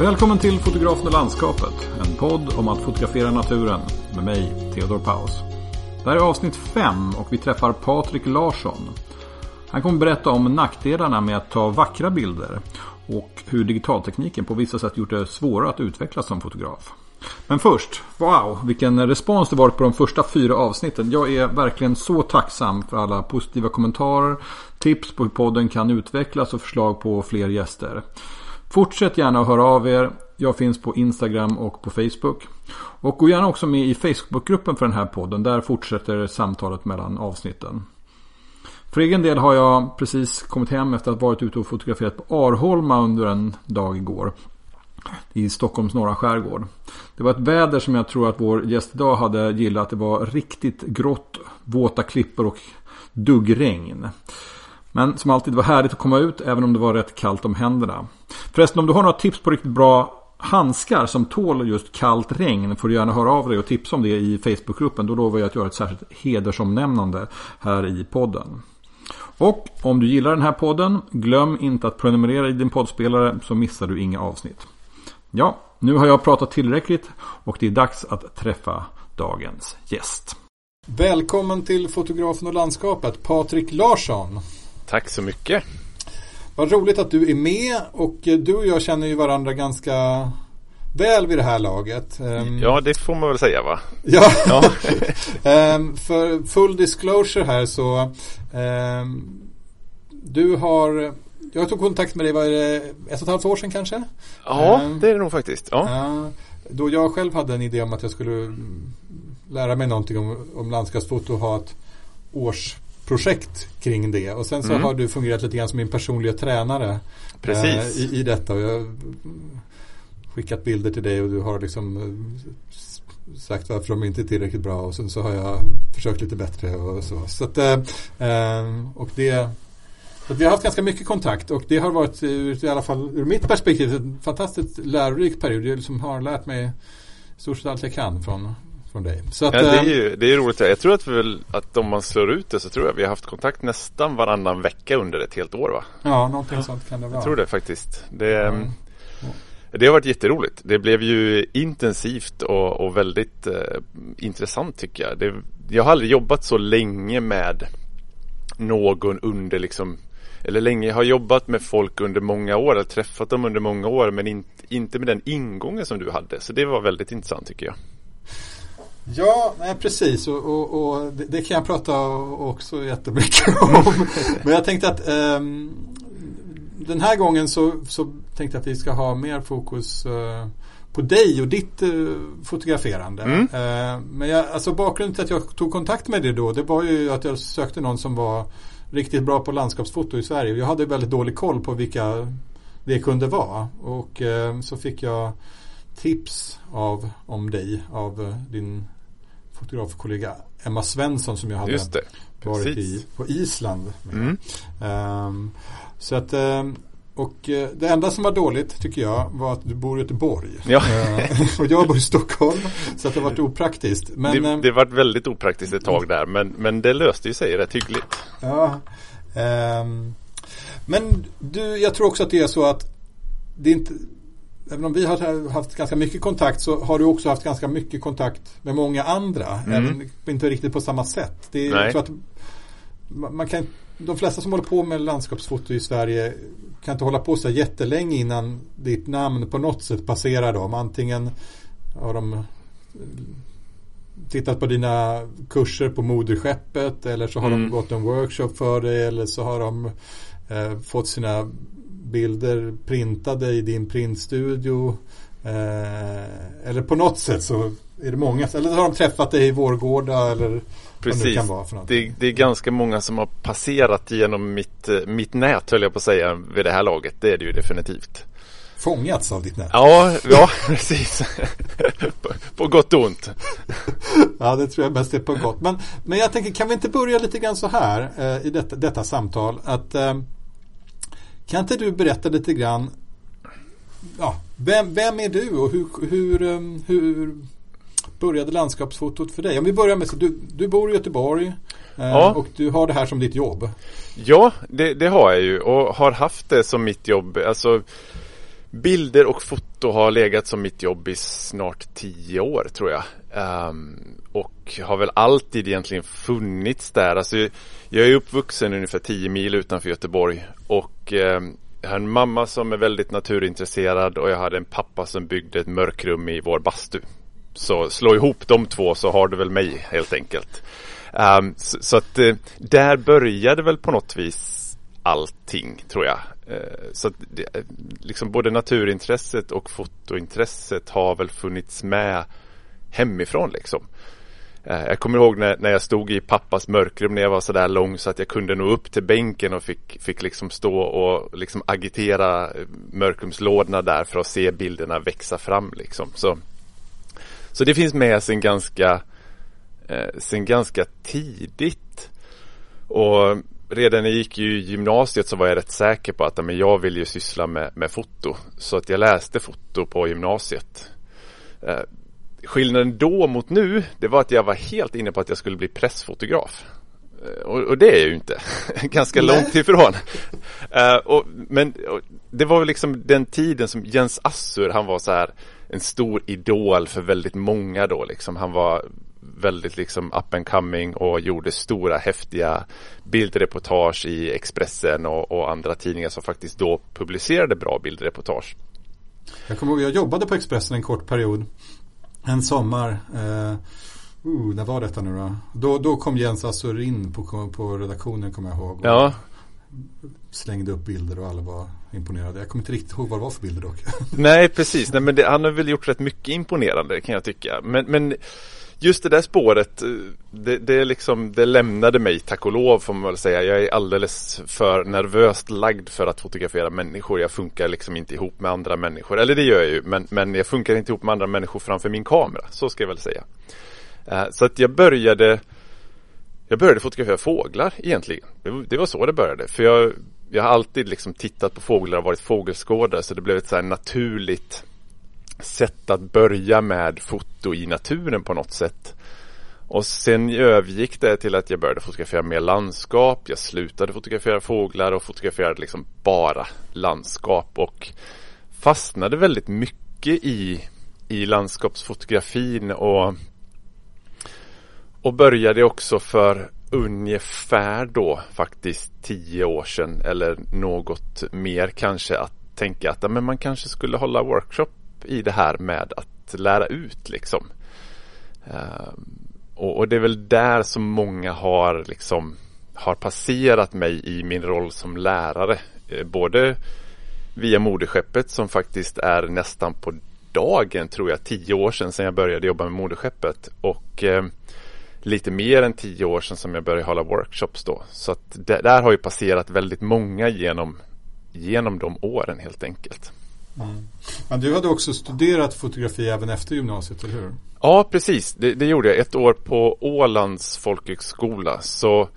Välkommen till Fotografen och landskapet. En podd om att fotografera naturen. Med mig, Theodor Paus. Det här är avsnitt 5 och vi träffar Patrik Larsson. Han kommer berätta om nackdelarna med att ta vackra bilder. Och hur digitaltekniken på vissa sätt gjort det svårare att utvecklas som fotograf. Men först, wow vilken respons det varit på de första fyra avsnitten. Jag är verkligen så tacksam för alla positiva kommentarer, tips på hur podden kan utvecklas och förslag på fler gäster. Fortsätt gärna att höra av er. Jag finns på Instagram och på Facebook. Och gå gärna också med i Facebookgruppen för den här podden. Där fortsätter samtalet mellan avsnitten. För egen del har jag precis kommit hem efter att ha varit ute och fotograferat på Arholma under en dag igår. I Stockholms norra skärgård. Det var ett väder som jag tror att vår gäst idag hade gillat. Det var riktigt grått, våta klippor och duggregn. Men som alltid var härligt att komma ut även om det var rätt kallt om händerna. Förresten om du har några tips på riktigt bra handskar som tål just kallt regn får du gärna höra av dig och tipsa om det i Facebookgruppen. Då lovar jag att göra ett särskilt hedersomnämnande här i podden. Och om du gillar den här podden, glöm inte att prenumerera i din poddspelare så missar du inga avsnitt. Ja, nu har jag pratat tillräckligt och det är dags att träffa dagens gäst. Välkommen till fotografen och landskapet, Patrik Larsson. Tack så mycket. Vad roligt att du är med och du och jag känner ju varandra ganska väl vid det här laget. Ehm, ja, det får man väl säga va? Ja, ja. Ehm, för full disclosure här så um, du har jag tog kontakt med dig, var det ett och ett halvt år sedan kanske? Ja, det är det nog faktiskt. Ja. ja. Då jag själv hade en idé om att jag skulle lära mig någonting om, om landskapsfoto och ha ett års projekt kring det. Och sen så mm. har du fungerat lite grann som min personliga tränare. Precis. Eh, i, I detta. Och jag har skickat bilder till dig och du har liksom eh, sagt varför de inte är tillräckligt bra. Och sen så har jag försökt lite bättre och så. så att, eh, eh och det så vi har haft ganska mycket kontakt och det har varit i alla fall ur mitt perspektiv en fantastiskt lärorik period. Jag liksom har lärt mig stort sett allt jag kan från, från dig. Så att, ja, det, är ju, eh, det är roligt. Jag tror att, väl, att om man slår ut det så tror jag vi har haft kontakt nästan varannan vecka under ett helt år va? Ja, någonting sånt kan det vara. Jag tror det faktiskt. Det, mm. det har varit jätteroligt. Det blev ju intensivt och, och väldigt eh, intressant tycker jag. Det, jag har aldrig jobbat så länge med någon under liksom eller länge, jag har jobbat med folk under många år, eller träffat dem under många år men in, inte med den ingången som du hade. Så det var väldigt intressant tycker jag. Ja, nej, precis och, och, och det, det, kan jag prata också jättemycket om. Men jag tänkte att um, den här gången så, så tänkte jag att vi ska ha mer fokus uh, på dig och ditt uh, fotograferande. Mm. Uh, men jag, alltså bakgrunden till att jag tog kontakt med dig då det var ju att jag sökte någon som var riktigt bra på landskapsfoto i Sverige. Jag hade väldigt dålig koll på vilka det kunde vara. Och så fick jag tips av, om dig av din fotografkollega Emma Svensson som jag hade varit i, på Island. Mm. Um, så att um, och uh, det enda som var dåligt tycker jag var att du bor i Göteborg. Ja. Uh, och jag bor i Stockholm. Så att det varit opraktiskt. Men, det, det var väldigt opraktiskt ett tag där. Men, men det löste ju sig rätt hyggligt. Ja. Um, men du, jag tror också att det är så att det är inte även om vi har haft ganska mycket kontakt så har du också haft ganska mycket kontakt med många andra. Mm. Även inte riktigt på samma sätt. Det är. Jag att man kan, de flesta som håller på med landskapsfoto i Sverige kan inte hålla på så jättelänge innan ditt namn på något sätt passerar dem. Antingen har de tittat på dina kurser på moderskeppet eller så har mm. de gått en workshop för dig eller så har de eh, fått sina bilder printade i din printstudio. Eh, eller på något sätt så är det många. Eller har de träffat dig i Vårgårda eller Precis. vad det kan vara för det, det, är ganska många som har passerat genom mitt, eh, mitt nät höll jag på att säga vid det här laget. Det är det ju definitivt. Fångats av ditt nät? Ja, ja precis. på, på gott och ont. ja, det tror jag mest är på gott. Men, men jag tänker, kan vi inte börja lite grann så här eh, i detta, detta samtal. Att eh, kan inte du berätta lite grann ja, vem, vem är du och hur, hur, um, hur började landskapsfotot för dig? Om vi börjar med, du, du bor i Göteborg eh, ja. och du har det här som ditt jobb. Ja, det, det, har jag ju och har haft det som mitt jobb. Alltså bilder och foto har legat som mitt jobb i snart tio år tror jag. Um, och har väl alltid egentligen funnits där. Alltså, jag är uppvuxen ungefär tio mil utanför Göteborg och ehm, jag har en mamma som är väldigt naturintresserad och jag hade en pappa som byggde ett mörkrum i vår bastu. Så slå ihop de två så har du väl mig helt enkelt. Ehm, um, så, så, att eh, där började väl på något vis allting tror jag. Uh, så att det, eh, liksom både naturintresset och fotointresset har väl funnits med hemifrån liksom. Eh, jag kommer ihåg när, när jag stod i pappas mörkrum när jag var sådär lång så att jag kunde nå upp till bänken och fick, fick liksom stå och liksom agitera mörkrumslådorna där för att se bilderna växa fram liksom. Så så det finns med sen ganska, eh, sen ganska tidigt. Och redan när jag gick i gymnasiet så var jag rätt säker på att men jag vill ju syssla med, med foto. Så att jag läste foto på gymnasiet. Eh, skillnaden då mot nu, det var att jag var helt inne på att jag skulle bli pressfotograf. Eh, och, och, det är jag ju inte. Ganska Nej. långt ifrån. Uh, och, men och, det var liksom den tiden som Jens Assur, han var så här en stor idol för väldigt många då liksom. Han var väldigt liksom up and coming och gjorde stora häftiga bildreportage i Expressen och, och andra tidningar som faktiskt då publicerade bra bildreportage. Jag kommer ihåg, jag jobbade på Expressen en kort period. En sommar. Eh, uh, när var detta nu då? Då, då kom Jens Assur in på, på redaktionen kommer jag ihåg. Ja. Slängde upp bilder och alla var imponerade. Jag kommer inte riktigt ihåg vad det var för bilder dock. Nej, precis. Nej, men det, han har väl gjort rätt mycket imponerande kan jag tycka. Men, men just det där spåret, eh, det, det, liksom, det lämnade mig tack och lov får man väl säga. Jag är alldeles för nervöst lagd för att fotografera människor. Jag funkar liksom inte ihop med andra människor. Eller det gör jag ju, men, men jag funkar inte ihop med andra människor framför min kamera. Så ska jag väl säga. Eh, så att jag började jag började fotografera fåglar egentligen. Det var så det började. För jag jag har alltid liksom tittat på fåglar och varit fågelskådare så det blev ett så naturligt sätt att börja med foto i naturen på något sätt. Och sen övergick det till att jag började fotografera mer landskap. Jag slutade fotografera fåglar och fotograferade liksom bara landskap och fastnade väldigt mycket i, i landskapsfotografin och, och började också för ungefär då faktiskt tio år sedan eller något mer kanske att tänka att men man kanske skulle hålla workshop i det här med att lära ut liksom. Ehm, och, och, det är väl där som många har liksom har passerat mig i min roll som lärare. Eh, både via moderskeppet som faktiskt är nästan på dagen tror jag tio år sedan sedan jag började jobba med moderskeppet och eh, lite mer än tio år sedan som jag började hålla workshops då. Så att det, där har ju passerat väldigt många genom, genom de åren helt enkelt. Mm. Men du hade också studerat fotografi även efter gymnasiet, eller hur? Ja, precis. Det, det gjorde jag. Ett år på Ålands folkhögskola. Så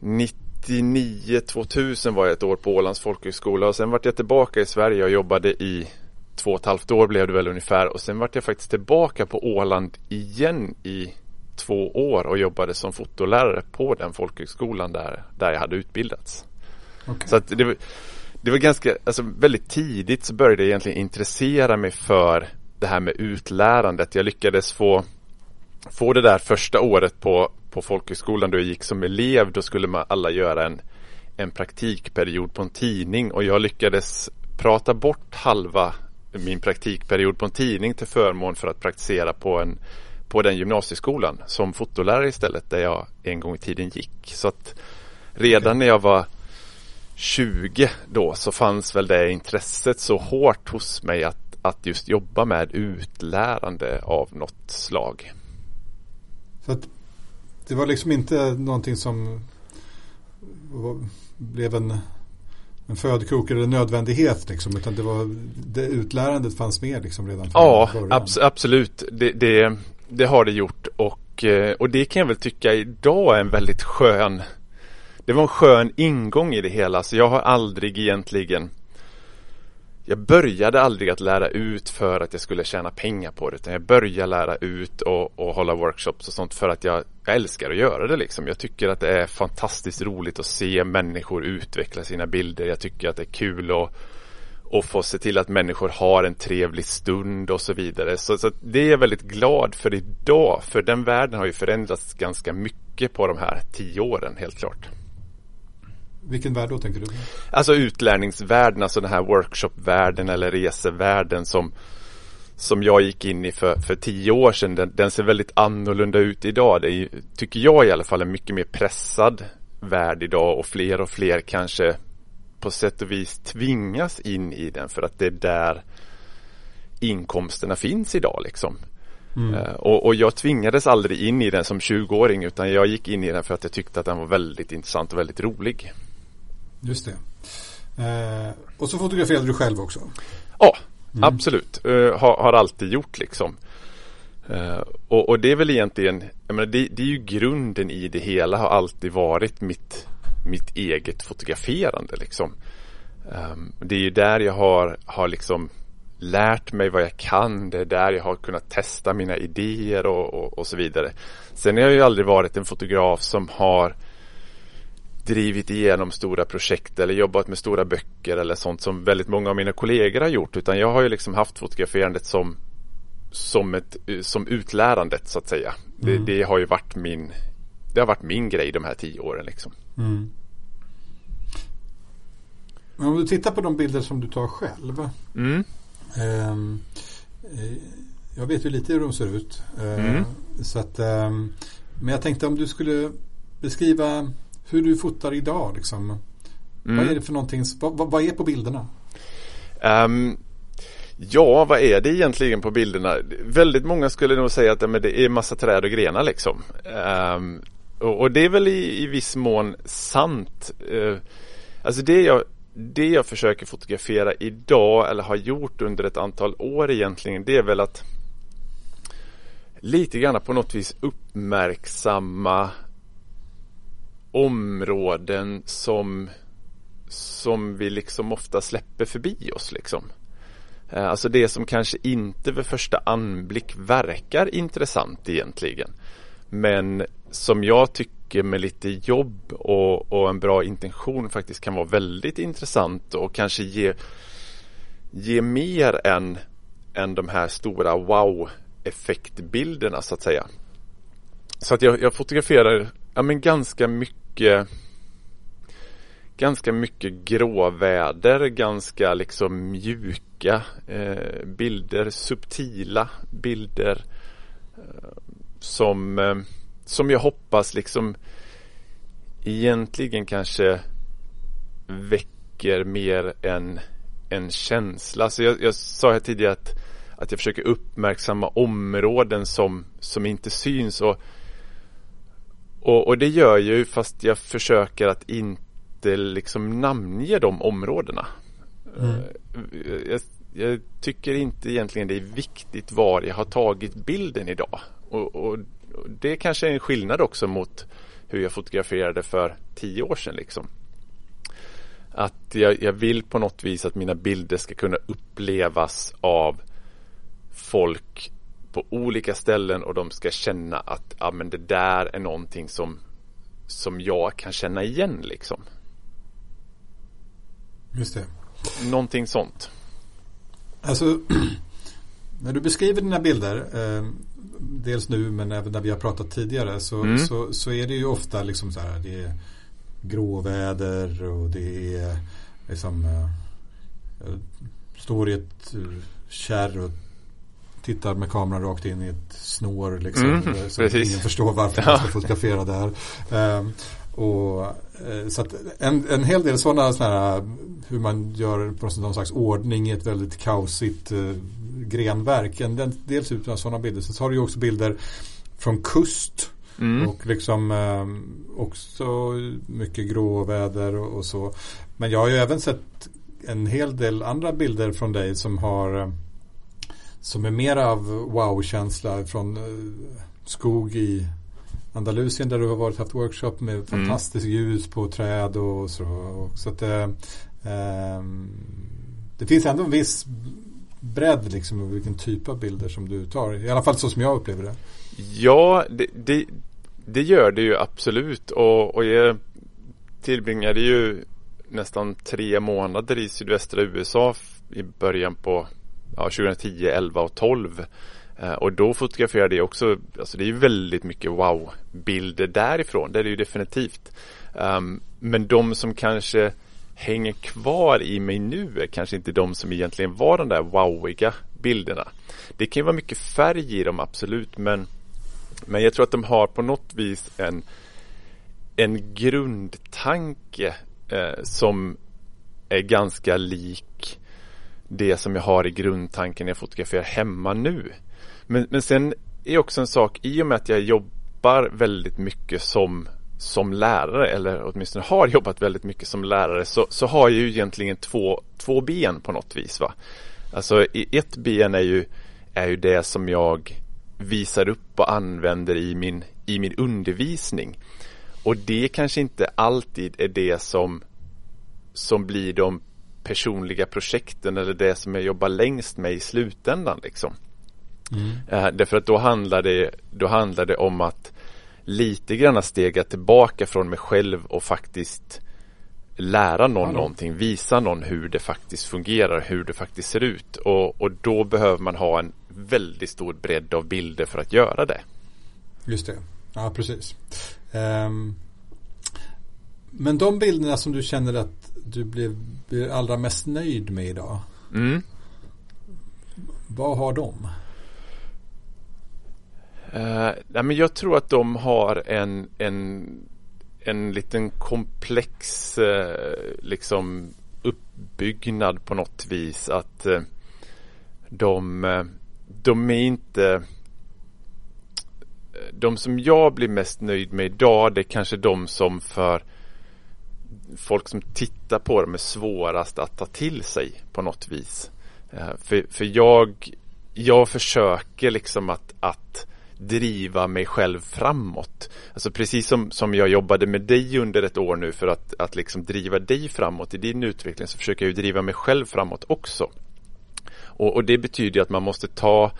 99-2000 var jag ett år på Ålands folkhögskola och sen vart jag tillbaka i Sverige och jobbade i två och ett halvt år blev det väl ungefär och sen vart jag faktiskt tillbaka på Åland igen i två år och jobbade som fotolärare på den folkhögskolan där, där jag hade utbildats. Okay. Så att det, det var ganska, alltså väldigt tidigt så började jag egentligen intressera mig för det här med utlärandet. Jag lyckades få, få det där första året på, på folkhögskolan då jag gick som elev. Då skulle man alla göra en, en praktikperiod på en tidning och jag lyckades prata bort halva min praktikperiod på en tidning till förmån för att praktisera på en på den gymnasieskolan som fotolärare istället där jag en gång i tiden gick. Så att redan när jag var 20 då så fanns väl det intresset så hårt hos mig att, att just jobba med utlärande av något slag. Så det var liksom inte någonting som blev en, en födkrok eller en nödvändighet liksom, utan det var det utlärandet fanns med liksom redan från Ja, abs absolut. Det, det, det har det gjort och, eh, och det kan jag väl tycka idag är en väldigt skön det var en skön ingång i det hela så jag har aldrig egentligen Jag började aldrig att lära ut för att jag skulle tjäna pengar på det utan jag började lära ut och, och hålla workshops och sånt för att jag, jag älskar att göra det liksom. Jag tycker att det är fantastiskt roligt att se människor utveckla sina bilder. Jag tycker att det är kul att och få se till att människor har en trevlig stund och så vidare. Så, så det är jag väldigt glad för idag, för den världen har ju förändrats ganska mycket på de här tio åren, helt klart. Vilken värld då tänker du? Alltså utlärningsvärlden, alltså den här workshopvärlden eller resevärlden som som jag gick in i för, för tio år sedan, den, den ser väldigt annorlunda ut idag. Det är, tycker jag i alla fall, en mycket mer pressad värld idag och fler och fler kanske på sätt och vis tvingas in i den för att det är där inkomsterna finns idag liksom. Mm. Uh, och, och, jag tvingades aldrig in i den som 20-åring utan jag gick in i den för att jag tyckte att den var väldigt intressant och väldigt rolig. Just det. Uh, och så fotograferade du själv också? Ja, mm. absolut. Uh, har, har, alltid gjort liksom. Och, och, det är väl egentligen, jag menar, det, det är ju grunden i det hela har alltid varit mitt mitt eget fotograferande liksom. Um, det är ju där jag har, har liksom lärt mig vad jag kan. Det är där jag har kunnat testa mina idéer och, och, och så vidare. Sen har jag ju aldrig varit en fotograf som har drivit igenom stora projekt eller jobbat med stora böcker eller sånt som väldigt många av mina kollegor har gjort. Utan jag har ju liksom haft fotograferandet som som, ett, som utlärandet så att säga. Mm. Det, det, har ju varit min Det har varit min grej de här tio åren liksom. Mm. Men om du tittar på de bilder som du tar själv. Mm. Ehm, eh, jag vet ju lite hur de ser ut. Eh. Så att, eh, men jag tänkte om du skulle beskriva hur du fotar idag. Liksom. Mm. Vad är det för någonting? Vad, vad är på bilderna? Um, ja, vad är det egentligen på bilderna? Väldigt många skulle nog säga att men det är massa träd och grenar liksom. Um, och, och, det är väl i, i viss mån sant. Uh, alltså det jag det jag försöker fotografera idag eller har gjort under ett antal år egentligen det är väl att lite grann på något vis uppmärksamma områden som som vi liksom ofta släpper förbi oss liksom. Eh, alltså det som kanske inte vid första anblick verkar intressant egentligen. Men som jag tycker med lite jobb och, och, en bra intention faktiskt kan vara väldigt intressant och kanske ge, ge mer än, än de här stora wow-effektbilderna så att säga. Så att jag, jag fotograferar ja, men ganska mycket ganska mycket gråväder, ganska liksom mjuka eh, bilder, subtila bilder eh, som eh, som jag hoppas liksom egentligen kanske väcker mer än en känsla. Så jag, jag sa här tidigare att, att jag försöker uppmärksamma områden som, som inte syns. Och, och, och det gör jag ju fast jag försöker att inte liksom namnge de områdena. Mm. Eh, jag, jag, tycker inte egentligen det är viktigt var jag har tagit bilden idag. Och, och det kanske är en skillnad också mot hur jag fotograferade för tio år sedan. Liksom. Att jag, jag vill på något vis att mina bilder ska kunna upplevas av folk på olika ställen och de ska känna att ja, men det där är någonting som, som jag kan känna igen liksom. Just det. Någonting sånt. Alltså, när du beskriver dina bilder eh, dels nu men även när vi har pratat tidigare så, mm. så, så, är det ju ofta liksom så här det är gråväder och det är liksom jag eh, står i ett kärr och tittar med kameran rakt in i ett snår liksom. Mm, så precis. ingen förstår varför man ska fotografera där. Um, och, eh, så en, en hel del sådana, sådana hur man gör på någon slags ordning i ett väldigt kaosigt eh, grenverk. En, den, dels ut av sådana bilder. Sen så har du ju också bilder från kust. Mm. Och liksom eh, också mycket gråväder och, och, så. Men jag har ju även sett en hel del andra bilder från dig som har eh, som är mer av wow-känsla från eh, skog i Andalusien där du har varit haft workshop med mm. fantastiskt ljus på träd och så. så att, eh, ehm, det finns ändå en viss bredd liksom och vilken typ av bilder som du tar. I alla fall så som jag upplever det. Ja, det, det, det gör det ju absolut och, och jag tillbringade ju nästan tre månader i sydvästra USA i början på ja, 2010, 11 och 12. Eh, och då fotograferade jag också, alltså det är ju väldigt mycket wow-bilder därifrån, det är det ju definitivt. Um, men de som kanske hänger kvar i mig nu är kanske inte de som egentligen var de där wowiga bilderna. Det kan ju vara mycket färg i dem absolut men, men jag tror att de har på något vis en, en grundtanke eh, som är ganska lik det som jag har i grundtanken när jag fotograferar hemma nu. Men, men sen är också en sak i och med att jag jobbar väldigt mycket som som lärare eller åtminstone har jobbat väldigt mycket som lärare så, så har jag ju egentligen två, två ben på något vis. Va? Alltså ett ben är ju, är ju det som jag visar upp och använder i min, i min undervisning. Och det kanske inte alltid är det som, som blir de personliga projekten eller det som jag jobbar längst med i slutändan. Liksom. Mm. Uh, därför att då handlar, det, då handlar det om att lite grann stega tillbaka från mig själv och faktiskt lära någon Hallå. någonting, visa någon hur det faktiskt fungerar, hur det faktiskt ser ut. Och, och då behöver man ha en väldigt stor bredd av bilder för att göra det. Just det, ja precis. Um, men de bilderna som du känner att du blev, blev allra mest nöjd med idag. Mm. Vad har de? Uh, nej, men jag tror att de har en, en, en liten komplex uh, liksom uppbyggnad på något vis. Att uh, de, de är inte de som jag blir mest nöjd med idag det är kanske de som för folk som tittar på dem är svårast att ta till sig på något vis. Eh, för, för jag, jag försöker liksom att, att driva mig själv framåt. Alltså precis som, som jag jobbade med dig under ett år nu för att, att liksom driva dig framåt i din utveckling så försöker jag ju driva mig själv framåt också. Och, och det betyder att man måste ta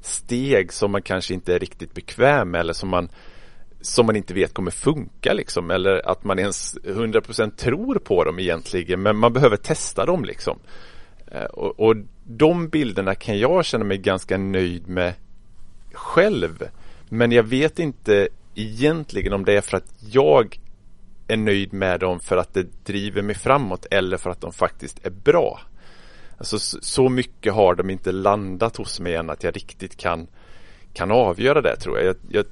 steg som man kanske inte är riktigt bekväm med eller som man som man inte vet kommer funka liksom eller att man ens 100% tror på dem egentligen men man behöver testa dem liksom. Eh, och, och de bilderna kan jag känna mig ganska nöjd med själv. Men jag vet inte egentligen om det är för att jag är nöjd med dem för att det driver mig framåt eller för att de faktiskt är bra. Alltså så mycket har de inte landat hos mig än att jag riktigt kan, kan avgöra det tror jag. Jag, jag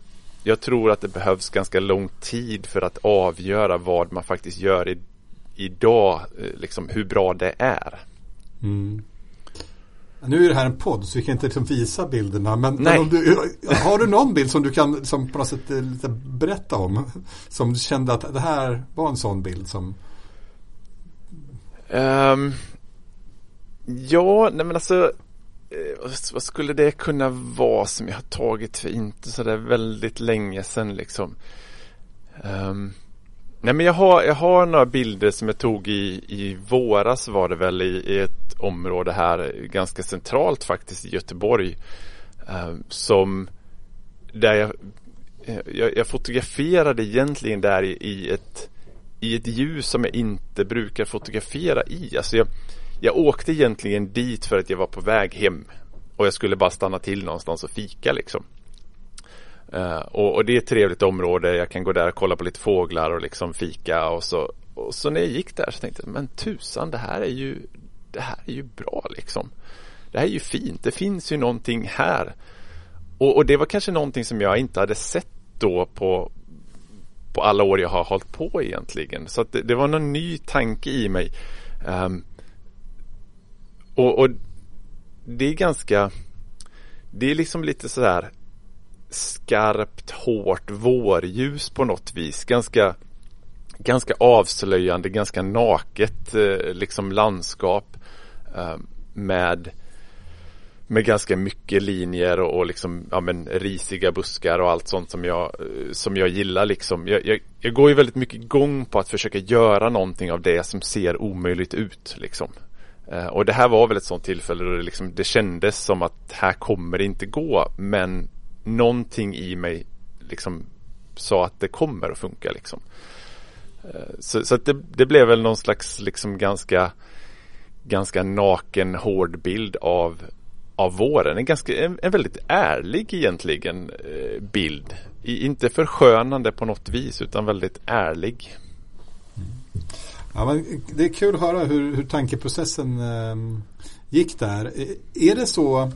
jag, tror att det behövs ganska lång tid för att avgöra vad man faktiskt gör i, idag, eh, liksom hur bra det är. Mm. Nu är det här en podd så vi kan inte liksom visa bilderna. Men, men du, har du någon bild som du kan som på något sätt eh, lite berätta om? Som du kände att det här var en sån bild som... Um, ja, nej men alltså Eh, vad skulle det kunna vara som jag har tagit för inte sådär väldigt länge sedan liksom. Um, nej men jag har, jag har några bilder som jag tog i, i våras var det väl i, i ett område här ganska centralt faktiskt i Göteborg. Um, som där jag, jag, jag, fotograferade egentligen där i, i, ett, i ett ljus som jag inte brukar fotografera i. Alltså jag, jag åkte egentligen dit för att jag var på väg hem och jag skulle bara stanna till någonstans och fika liksom. Uh, och, och, det är ett trevligt område. Jag kan gå där och kolla på lite fåglar och liksom fika och så. Och så när jag gick där så tänkte jag, men tusan det här är ju det här är ju bra liksom. Det här är ju fint. Det finns ju någonting här. Och, och det var kanske någonting som jag inte hade sett då på, på alla år jag har hållit på egentligen. Så det, det, var någon ny tanke i mig. Um, och, och, det är ganska Det är liksom lite sådär Skarpt, hårt vårljus på något vis. Ganska Ganska avslöjande, ganska naket eh, liksom landskap. Eh, med med ganska mycket linjer och, och liksom, ja, men, risiga buskar och allt sånt som jag, eh, som jag gillar. Liksom. Jag, jag, jag, går ju väldigt mycket igång på att försöka göra någonting av det som ser omöjligt ut. Liksom. Eh, och det här var väl ett sånt tillfälle då det, liksom, det kändes som att här kommer det inte gå. Men någonting i mig liksom sa att det kommer att funka. Liksom. Eh, så, så att det, det, blev väl någon slags liksom ganska ganska naken hård bild av, av våren. En, ganska, en, en väldigt ärlig egentligen eh, bild. I, inte förskönande på något vis utan väldigt ärlig. Mm. Ja, men det är kul att höra hur, hur tankeprocessen eh, gick där. Är det så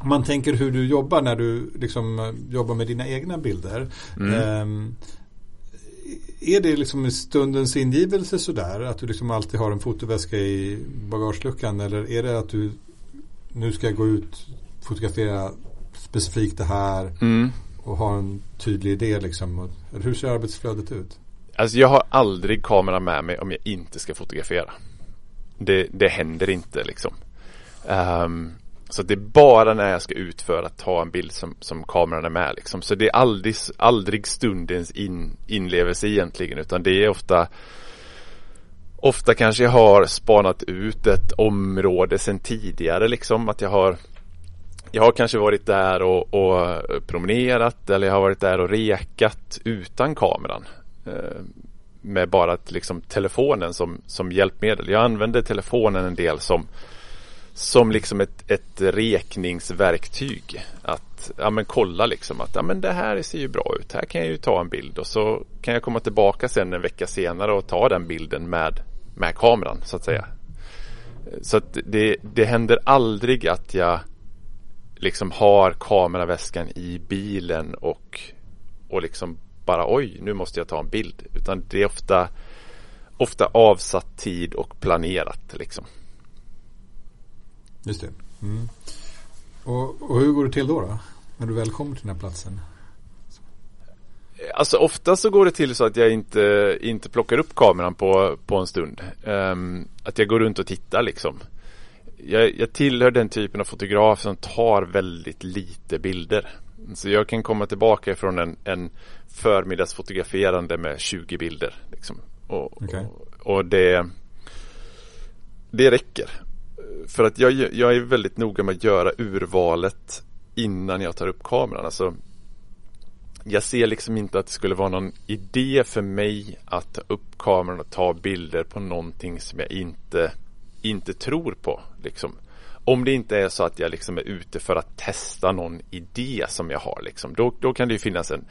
om man tänker hur du jobbar när du liksom eh, jobbar med dina egna bilder. Mm. Eh, är det liksom i stundens ingivelse sådär? Att du liksom alltid har en fotoväska i bagageluckan? Eller är det att du nu ska gå ut fotografera specifikt det här mm. och ha en tydlig idé liksom? Hur ser arbetsflödet ut? Alltså jag har aldrig kameran med mig om jag inte ska fotografera. Det, det händer inte liksom. Um, så det är bara när jag ska ut för att ta en bild som, som kameran är med liksom. Så det är aldrig, aldrig stundens in, inlevelse egentligen utan det är ofta Ofta kanske jag har spanat ut ett område sedan tidigare liksom att jag har Jag har kanske varit där och, och promenerat eller jag har varit där och rekat utan kameran Eh, med bara liksom telefonen som, som hjälpmedel. Jag använder telefonen en del som som liksom ett, ett rekningsverktyg. Att ja, men kolla liksom att ja, men det här ser ju bra ut. Här kan jag ju ta en bild och så kan jag komma tillbaka sen en vecka senare och ta den bilden med, med kameran så att säga. Så att det, det händer aldrig att jag liksom har kameraväskan i bilen och, och liksom bara oj, nu måste jag ta en bild. Utan det är ofta, ofta avsatt tid och planerat liksom. Just det. Mm. Och, och, hur går det till då, då? När du väl kommer till den här platsen? Alltså ofta så går det till så att jag inte, inte plockar upp kameran på, på en stund. Um, att jag går runt och tittar liksom. Jag, jag tillhör den typen av fotograf som tar väldigt lite bilder. Så jag kan komma tillbaka från en, en förmiddagsfotograferande med 20 bilder. Liksom. Och, okay. och, och det, det räcker för att jag, jag är väldigt noga med att göra urvalet innan jag tar upp kameran. Alltså, jag ser liksom inte att det skulle vara någon idé för mig att ta upp kameran och ta bilder på någonting som jag inte, inte tror på. Liksom. Om det inte är så att jag liksom är ute för att testa någon idé som jag har. Liksom. Då, då kan det ju finnas en,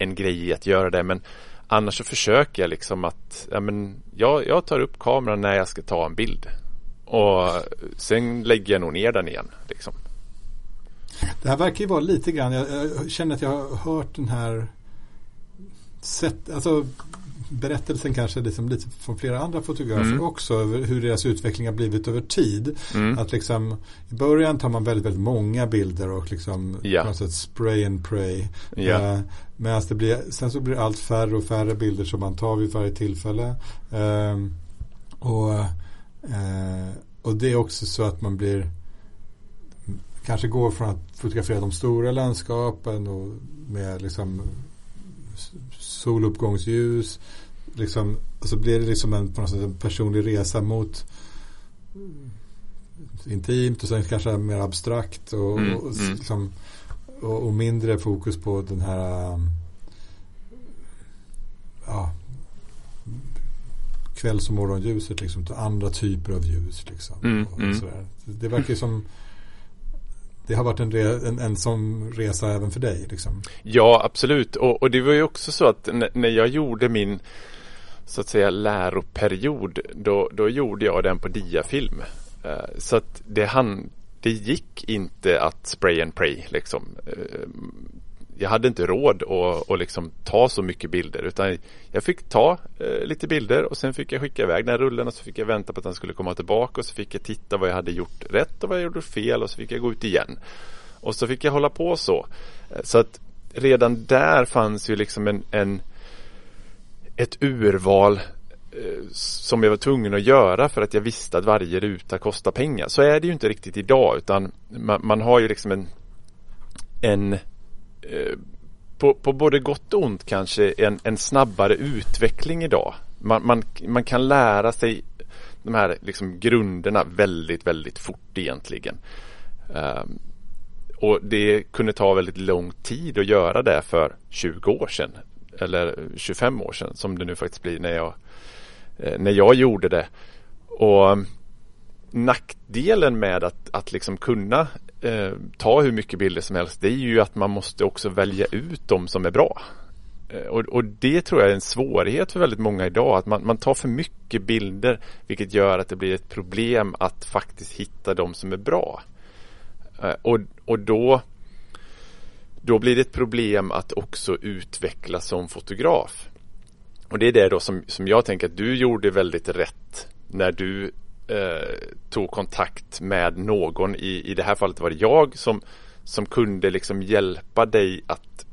en grej i att göra det. Men annars så försöker jag liksom att ja, men jag, jag tar upp kameran när jag ska ta en bild. Och sen lägger jag nog ner den igen. Liksom. Det här verkar ju vara lite grann, jag, jag känner att jag har hört den här sätt, alltså berättelsen kanske liksom lite från flera andra fotografer mm. också över hur deras utveckling har blivit över tid. Mm. Att liksom i början tar man väldigt, väldigt många bilder och liksom ja. på något sätt spray and pray. Ja. Uh, Medan det blir, sen så blir det allt färre och färre bilder som man tar vid varje tillfälle. Uh, och Eh, och det är också så att man blir kanske går från att fotografera de stora landskapen och med liksom soluppgångsljus. Liksom, och så blir det liksom en, på något sätt en personlig resa mot intimt och sen kanske mer abstrakt och, mm, och, mm. Liksom, och, och, mindre fokus på den här ja, kvälls och morgonljuset liksom, till andra typer av ljus. Liksom, mm, mm. Det verkar som det har varit en, re, en, en sån resa även för dig. Liksom. Ja, absolut. Och, och det var ju också så att när jag gjorde min så att säga läroperiod då, då gjorde jag den på diafilm. Eh, så att det, han, det gick inte att spray and pray liksom. Eh, jag hade inte råd att, att liksom ta så mycket bilder utan jag fick ta eh, lite bilder och sen fick jag skicka iväg den här rullen och så fick jag vänta på att den skulle komma tillbaka och så fick jag titta vad jag hade gjort rätt och vad jag gjorde fel och så fick jag gå ut igen. Och så fick jag hålla på så. Eh, så att redan där fanns ju liksom en, en ett urval eh, som jag var tvungen att göra för att jag visste att varje ruta kostar pengar. Så är det ju inte riktigt idag utan man, man har ju liksom en en Eh, Eh, på, på både gott och ont kanske en, en snabbare utveckling idag. Man, man, man kan lära sig de här liksom grunderna väldigt, väldigt fort egentligen. Um, och det kunde ta väldigt lång tid att göra det för 20 år sedan. Eller 25 år sedan som det nu faktiskt blir när jag, eh, när jag gjorde det. Och nackdelen med att, att liksom kunna eh, ta hur mycket bilder som helst det är ju att man måste också välja ut de som är bra. Eh, och, och, det tror jag är en svårighet för väldigt många idag att man, man tar för mycket bilder vilket gör att det blir ett problem att faktiskt hitta de som är bra. Eh, och, och då då blir det ett problem att också utvecklas som fotograf. Och det är det då som, som jag tänker att du gjorde väldigt rätt när du eh, tog kontakt med någon. I, I det här fallet var det jag som, som kunde liksom hjälpa dig att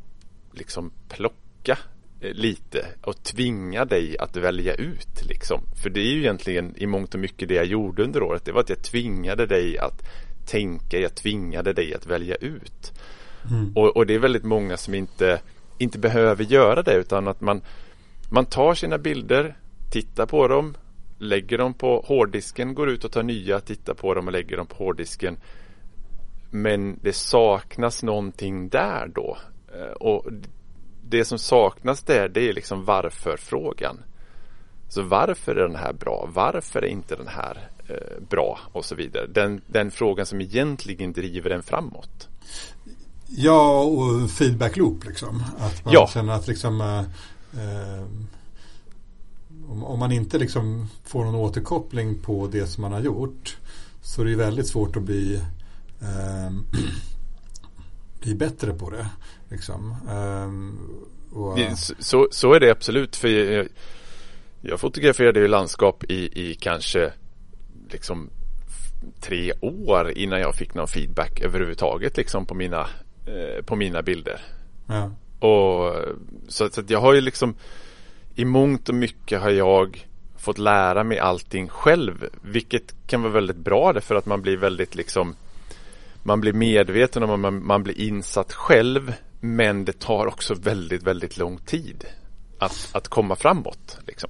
liksom plocka eh, lite och tvinga dig att välja ut liksom. För det är ju egentligen i mångt och mycket det jag gjorde under året. Det var att jag tvingade dig att tänka, jag tvingade dig att välja ut. Mm. Och, och, det är väldigt många som inte, inte behöver göra det utan att man, man tar sina bilder, tittar på dem, lägger dem på hårddisken, går ut och tar nya, tittar på dem och lägger dem på hårddisken. Men det saknas någonting där då. Eh, och det som saknas där det är liksom varför-frågan. Så varför är den här bra? Varför är inte den här eh, bra? Och så vidare. Den, den frågan som egentligen driver en framåt. Ja, och feedback loop liksom. Att man ja. känner att liksom eh, eh, om, om, man inte liksom får någon återkoppling på det som man har gjort så är det väldigt svårt att bli eh, bli bättre på det. Liksom. Eh, och, så, så är det absolut. För jag, jag fotograferade ju landskap i, i kanske liksom tre år innan jag fick någon feedback överhuvudtaget liksom på mina Eh, på mina bilder. Ja. Och så, så jag har ju liksom i mångt och mycket har jag fått lära mig allting själv. Vilket kan vara väldigt bra därför att man blir väldigt liksom Man blir medveten om att man, man blir insatt själv. Men det tar också väldigt, väldigt lång tid att, att komma framåt. Liksom.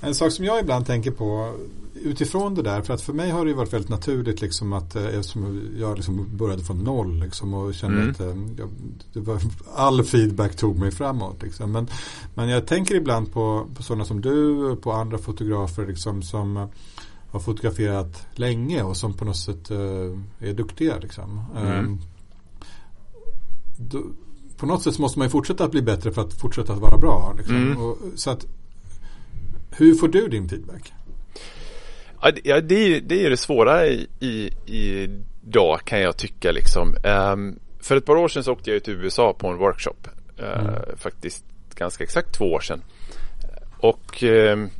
En sak som jag ibland tänker på utifrån det där, för att för mig har det varit väldigt naturligt liksom att eh, eftersom jag liksom började från noll liksom och kände mm. att eh, jag, var, all feedback tog mig framåt. Liksom. Men, men jag tänker ibland på, på sådana som du, på andra fotografer liksom, som eh, har fotograferat länge och som på något sätt uh, är duktiga. Liksom. Mm. Då, på något sätt måste man ju fortsätta att bli bättre för att fortsätta att vara bra. Liksom. Mm. Och, så att, hur får du din feedback? Ja, det, är, det är det svåra i, i, idag kan jag tycka liksom. Um, för ett par år sedan så åkte jag till USA på en workshop. Uh, mm. Faktiskt ganska exakt två år sedan. Och, um,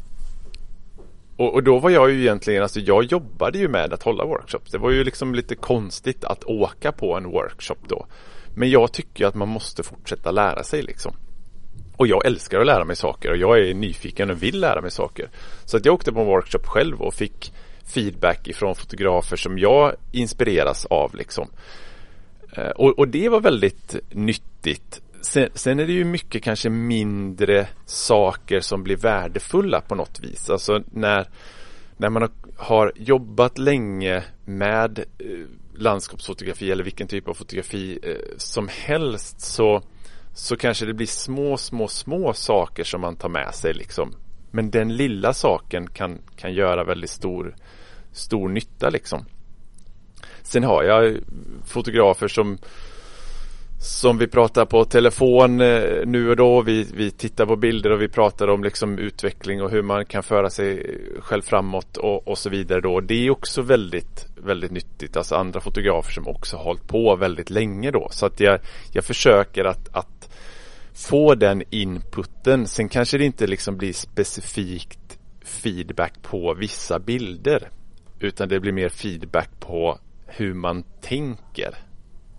och, och, då var jag ju egentligen, alltså jag jobbade ju med att hålla workshops. Det var ju liksom lite konstigt att åka på en workshop då. Men jag tycker att man måste fortsätta lära sig liksom. Och jag älskar att lära mig saker och jag är nyfiken och vill lära mig saker. Så att jag åkte på en workshop själv och fick feedback ifrån fotografer som jag inspireras av liksom. Eh, och, och det var väldigt nyttigt. Sen, sen, är det ju mycket kanske mindre saker som blir värdefulla på något vis. Alltså när, när man har, jobbat länge med eh, landskapsfotografi eller vilken typ av fotografi eh, som helst så så kanske det blir små, små, små saker som man tar med sig liksom. Men den lilla saken kan, kan göra väldigt stor, stor nytta liksom. Sen har jag fotografer som som vi pratar på telefon eh, nu och då. Vi, vi tittar på bilder och vi pratar om liksom utveckling och hur man kan föra sig själv framåt och, och så vidare då. Det är också väldigt, väldigt nyttigt. Alltså andra fotografer som också har hållit på väldigt länge då. Så att jag, jag försöker att, att få den inputen. Sen kanske det inte liksom blir specifikt feedback på vissa bilder. Utan det blir mer feedback på hur man tänker.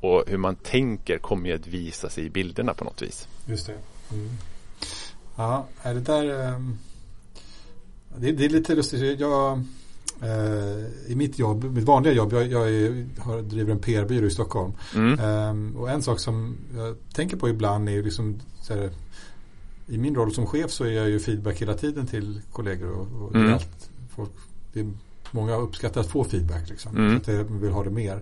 Och hur man tänker kommer ju att visa sig i bilderna på något vis. Just det. Mm. Ja, är det där um, det, det, är lite lustigt. Jag, i mitt jobb, mitt vanliga jobb, jag, jag är, har, driver en PR-byrå i Stockholm. Mm. Um, och en sak som jag tänker på ibland är liksom här, i min roll som chef så är jag ju feedback hela tiden till kollegor och, och mm. allt. Folk, det är, många uppskattar att få feedback liksom. Mm. Att jag vill ha det mer.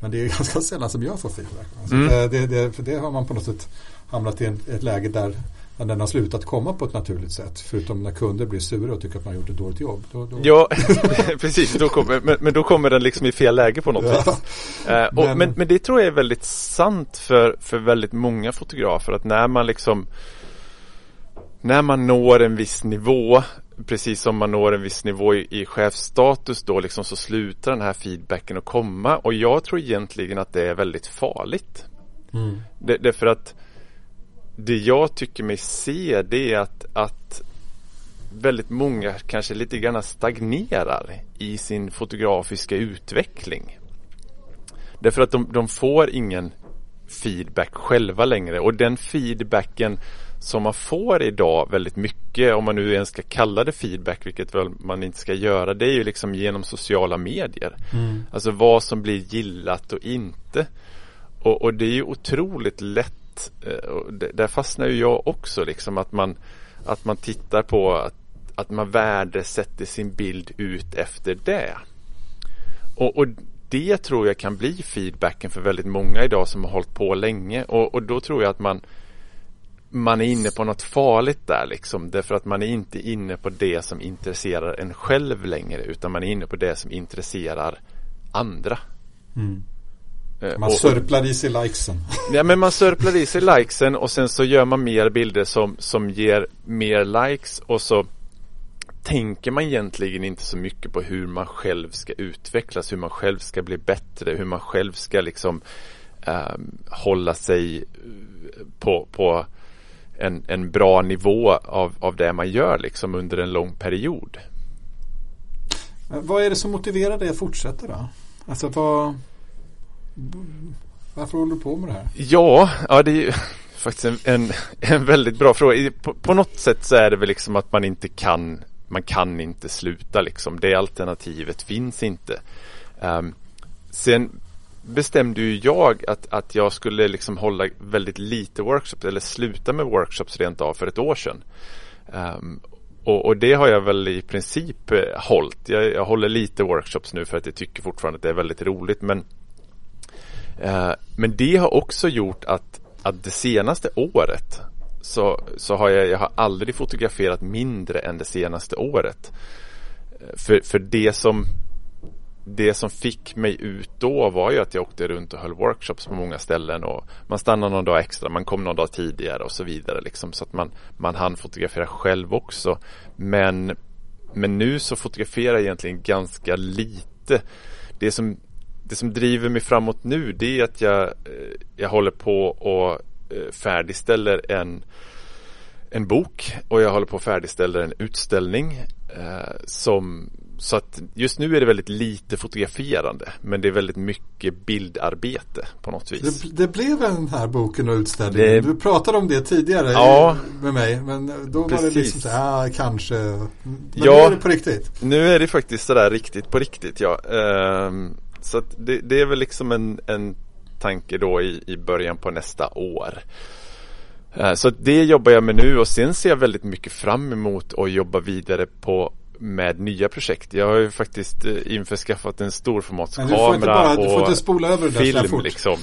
Men det är ganska sällan som jag får feedback. Alltså mm. det, det, för det har man på något sätt hamnat i en, ett läge där den har slutat komma på ett naturligt sätt. Förutom när kunder blir sura och tycker att man har gjort ett dåligt jobb. Då, då... Ja, precis. Då kommer, men, men, då kommer den liksom i fel läge på något ja. vis. Eh, och, men... men, men, det tror jag är väldigt sant för, för väldigt många fotografer. Att när man liksom När man når en viss nivå Precis som man når en viss nivå i, i chefsstatus då liksom så slutar den här feedbacken att komma. Och jag tror egentligen att det är väldigt farligt. Mm. Det, därför att det jag tycker mig se det är att, att väldigt många kanske lite grann stagnerar i sin fotografiska utveckling. Därför att de, de får ingen feedback själva längre och den feedbacken som man får idag väldigt mycket, om man nu ens ska kalla det feedback, vilket väl man inte ska göra, det är ju liksom genom sociala medier. Mm. Alltså vad som blir gillat och inte. Och, och det är ju otroligt lätt Eh, och där fastnar ju jag också liksom att man att man tittar på att, att man värdesätter sin bild ut efter det. Och, och, det tror jag kan bli feedbacken för väldigt många idag som har hållit på länge och, och då tror jag att man man är inne på något farligt där liksom därför att man är inte inne på det som intresserar en själv längre utan man är inne på det som intresserar andra. Mm. Eh, man sörplar i sig likesen. Ja men man sörplar i sig likesen och sen så gör man mer bilder som, som ger mer likes och så tänker man egentligen inte så mycket på hur man själv ska utvecklas, hur man själv ska bli bättre, hur man själv ska liksom eh, hålla sig på, på en, en bra nivå av, av det man gör liksom under en lång period. Vad är det som motiverar dig att fortsätta då? Alltså vad varför håller du på med det här? Ja, ja det är ju faktiskt en, en, en väldigt bra fråga. På, på, något sätt så är det väl liksom att man inte kan man kan inte sluta liksom. Det alternativet finns inte. Um, sen bestämde ju jag att, att jag skulle liksom hålla väldigt lite workshops eller sluta med workshops rent av för ett år sedan. Um, och, och, det har jag väl i princip eh, hållit. Jag, jag håller lite workshops nu för att jag tycker fortfarande att det är väldigt roligt men Eh, men det har också gjort att, att det senaste året så, så har jag, jag har aldrig fotograferat mindre än det senaste året. Eh, för, för det som det som fick mig ut då var ju att jag åkte runt och höll workshops på många ställen och man stannade någon dag extra, man kom någon dag tidigare och så vidare liksom så att man, man hann fotografera själv också. Men, men nu så fotograferar jag egentligen ganska lite. Det som det som driver mig framåt nu det är att jag, eh, jag håller på och eh, färdigställer en, en bok och jag håller på och färdigställer en utställning eh, som så att just nu är det väldigt lite fotograferande men det är väldigt mycket bildarbete på något vis. Det, det blev den här boken och utställningen. Det... Du pratade om det tidigare ja, med mig men då var precis. det liksom så här, ah, kanske. Men ja, nu är det på riktigt. Nu är det faktiskt sådär riktigt på riktigt ja. Um, så det, det, är väl liksom en, en tanke då i, i början på nästa år. Eh, så det jobbar jag med nu och sen ser jag väldigt mycket fram emot att jobba vidare på med nya projekt. Jag har ju faktiskt eh, införskaffat en storformatskamera och Du får inte spola över det där fort. Liksom.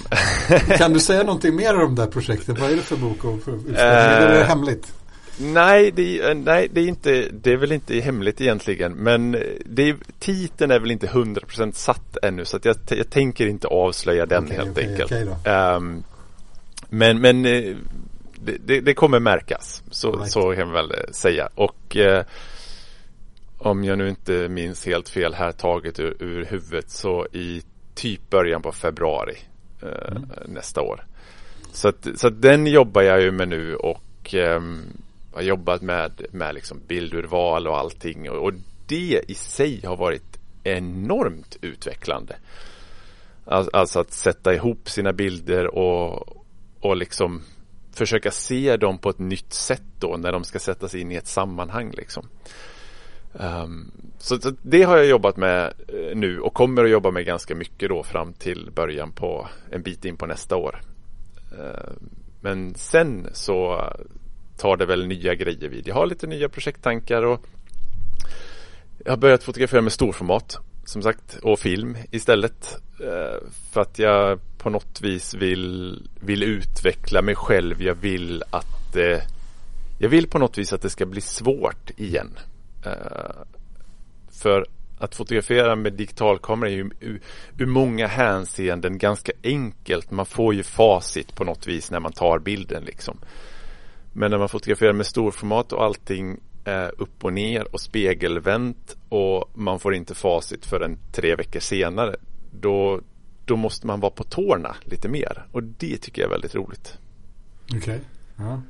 kan du säga någonting mer om det här projektet? Vad är det för bok och för? Äh, är det hemligt? Nej, det, är, nej det, är inte, det är väl inte hemligt egentligen. Men det titeln är väl inte 100% satt ännu. Så jag, jag tänker inte avslöja den okay, helt okay, enkelt. Okay um, men men eh, det, det, det, kommer märkas. Så, right. så kan man väl eh, säga. Och uh, om jag nu inte minns helt fel här taget ur, ur huvudet så i typ början på februari uh, mm. nästa år. Så, att, så att den jobbar jag ju med nu och um, har jobbat med, med liksom bildurval och allting och, och det i sig har varit enormt utvecklande. Alltså att sätta ihop sina bilder och, och liksom försöka se dem på ett nytt sätt då när de ska sättas in i ett sammanhang liksom. Um, så, så, det har jag jobbat med eh, nu och kommer att jobba med ganska mycket då fram till början på en bit in på nästa år. Uh, men sen så tar det väl nya grejer vid. Jag har lite nya projekttankar och jag har börjat fotografera med storformat som sagt och film istället. Eh, för att jag på något vis vill, vill utveckla mig själv. Jag vill att eh, jag vill på något vis att det ska bli svårt igen. Eh, för att fotografera med digitalkamera är ju ur, ur många hänseenden ganska enkelt. Man får ju facit på något vis när man tar bilden liksom. Men när man fotograferar med storformat och allting är upp och ner och spegelvänt och man får inte facit förrän tre veckor senare. Då, då måste man vara på tårna lite mer och det tycker jag är väldigt roligt. Okej. Okay. Ja.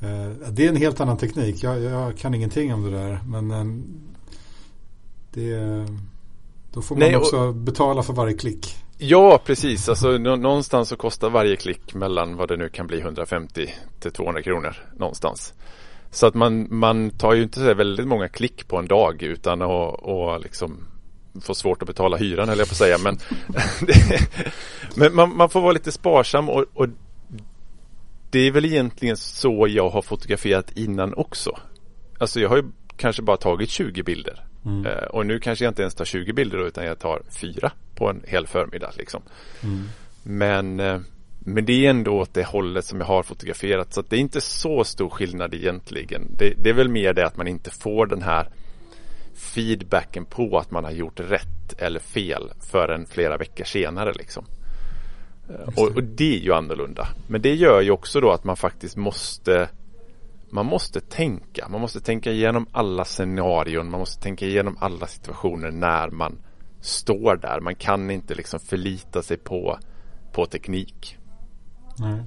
Eh, det är en helt annan teknik. Jag, jag, kan ingenting om det där. Men eh, det, då får man Nej, också och, betala för varje klick. Ja, precis. Alltså, någonstans så kostar varje klick mellan vad det nu kan bli 150 till 200 kronor någonstans. Så att man, man tar ju inte så väldigt många klick på en dag utan att och liksom få svårt att betala hyran höll jag på att säga. Men, men man, man, får vara lite sparsam och, och det är väl egentligen så jag har fotograferat innan också. Alltså jag har ju kanske bara tagit 20 bilder. Mm. Uh, och nu kanske jag inte ens tar 20 bilder då, utan jag tar fyra på en hel förmiddag. Liksom. Mm. Men, uh, men det är ändå åt det hållet som jag har fotograferat. Så det är inte så stor skillnad egentligen. Det, det är väl mer det att man inte får den här feedbacken på att man har gjort rätt eller fel förrän flera veckor senare. Liksom. Och, och, det är ju annorlunda. Men det gör ju också då att man faktiskt måste man måste tänka. Man måste tänka igenom alla scenarion. Man måste tänka igenom alla situationer när man står där. Man kan inte liksom förlita sig på, på teknik. Nej.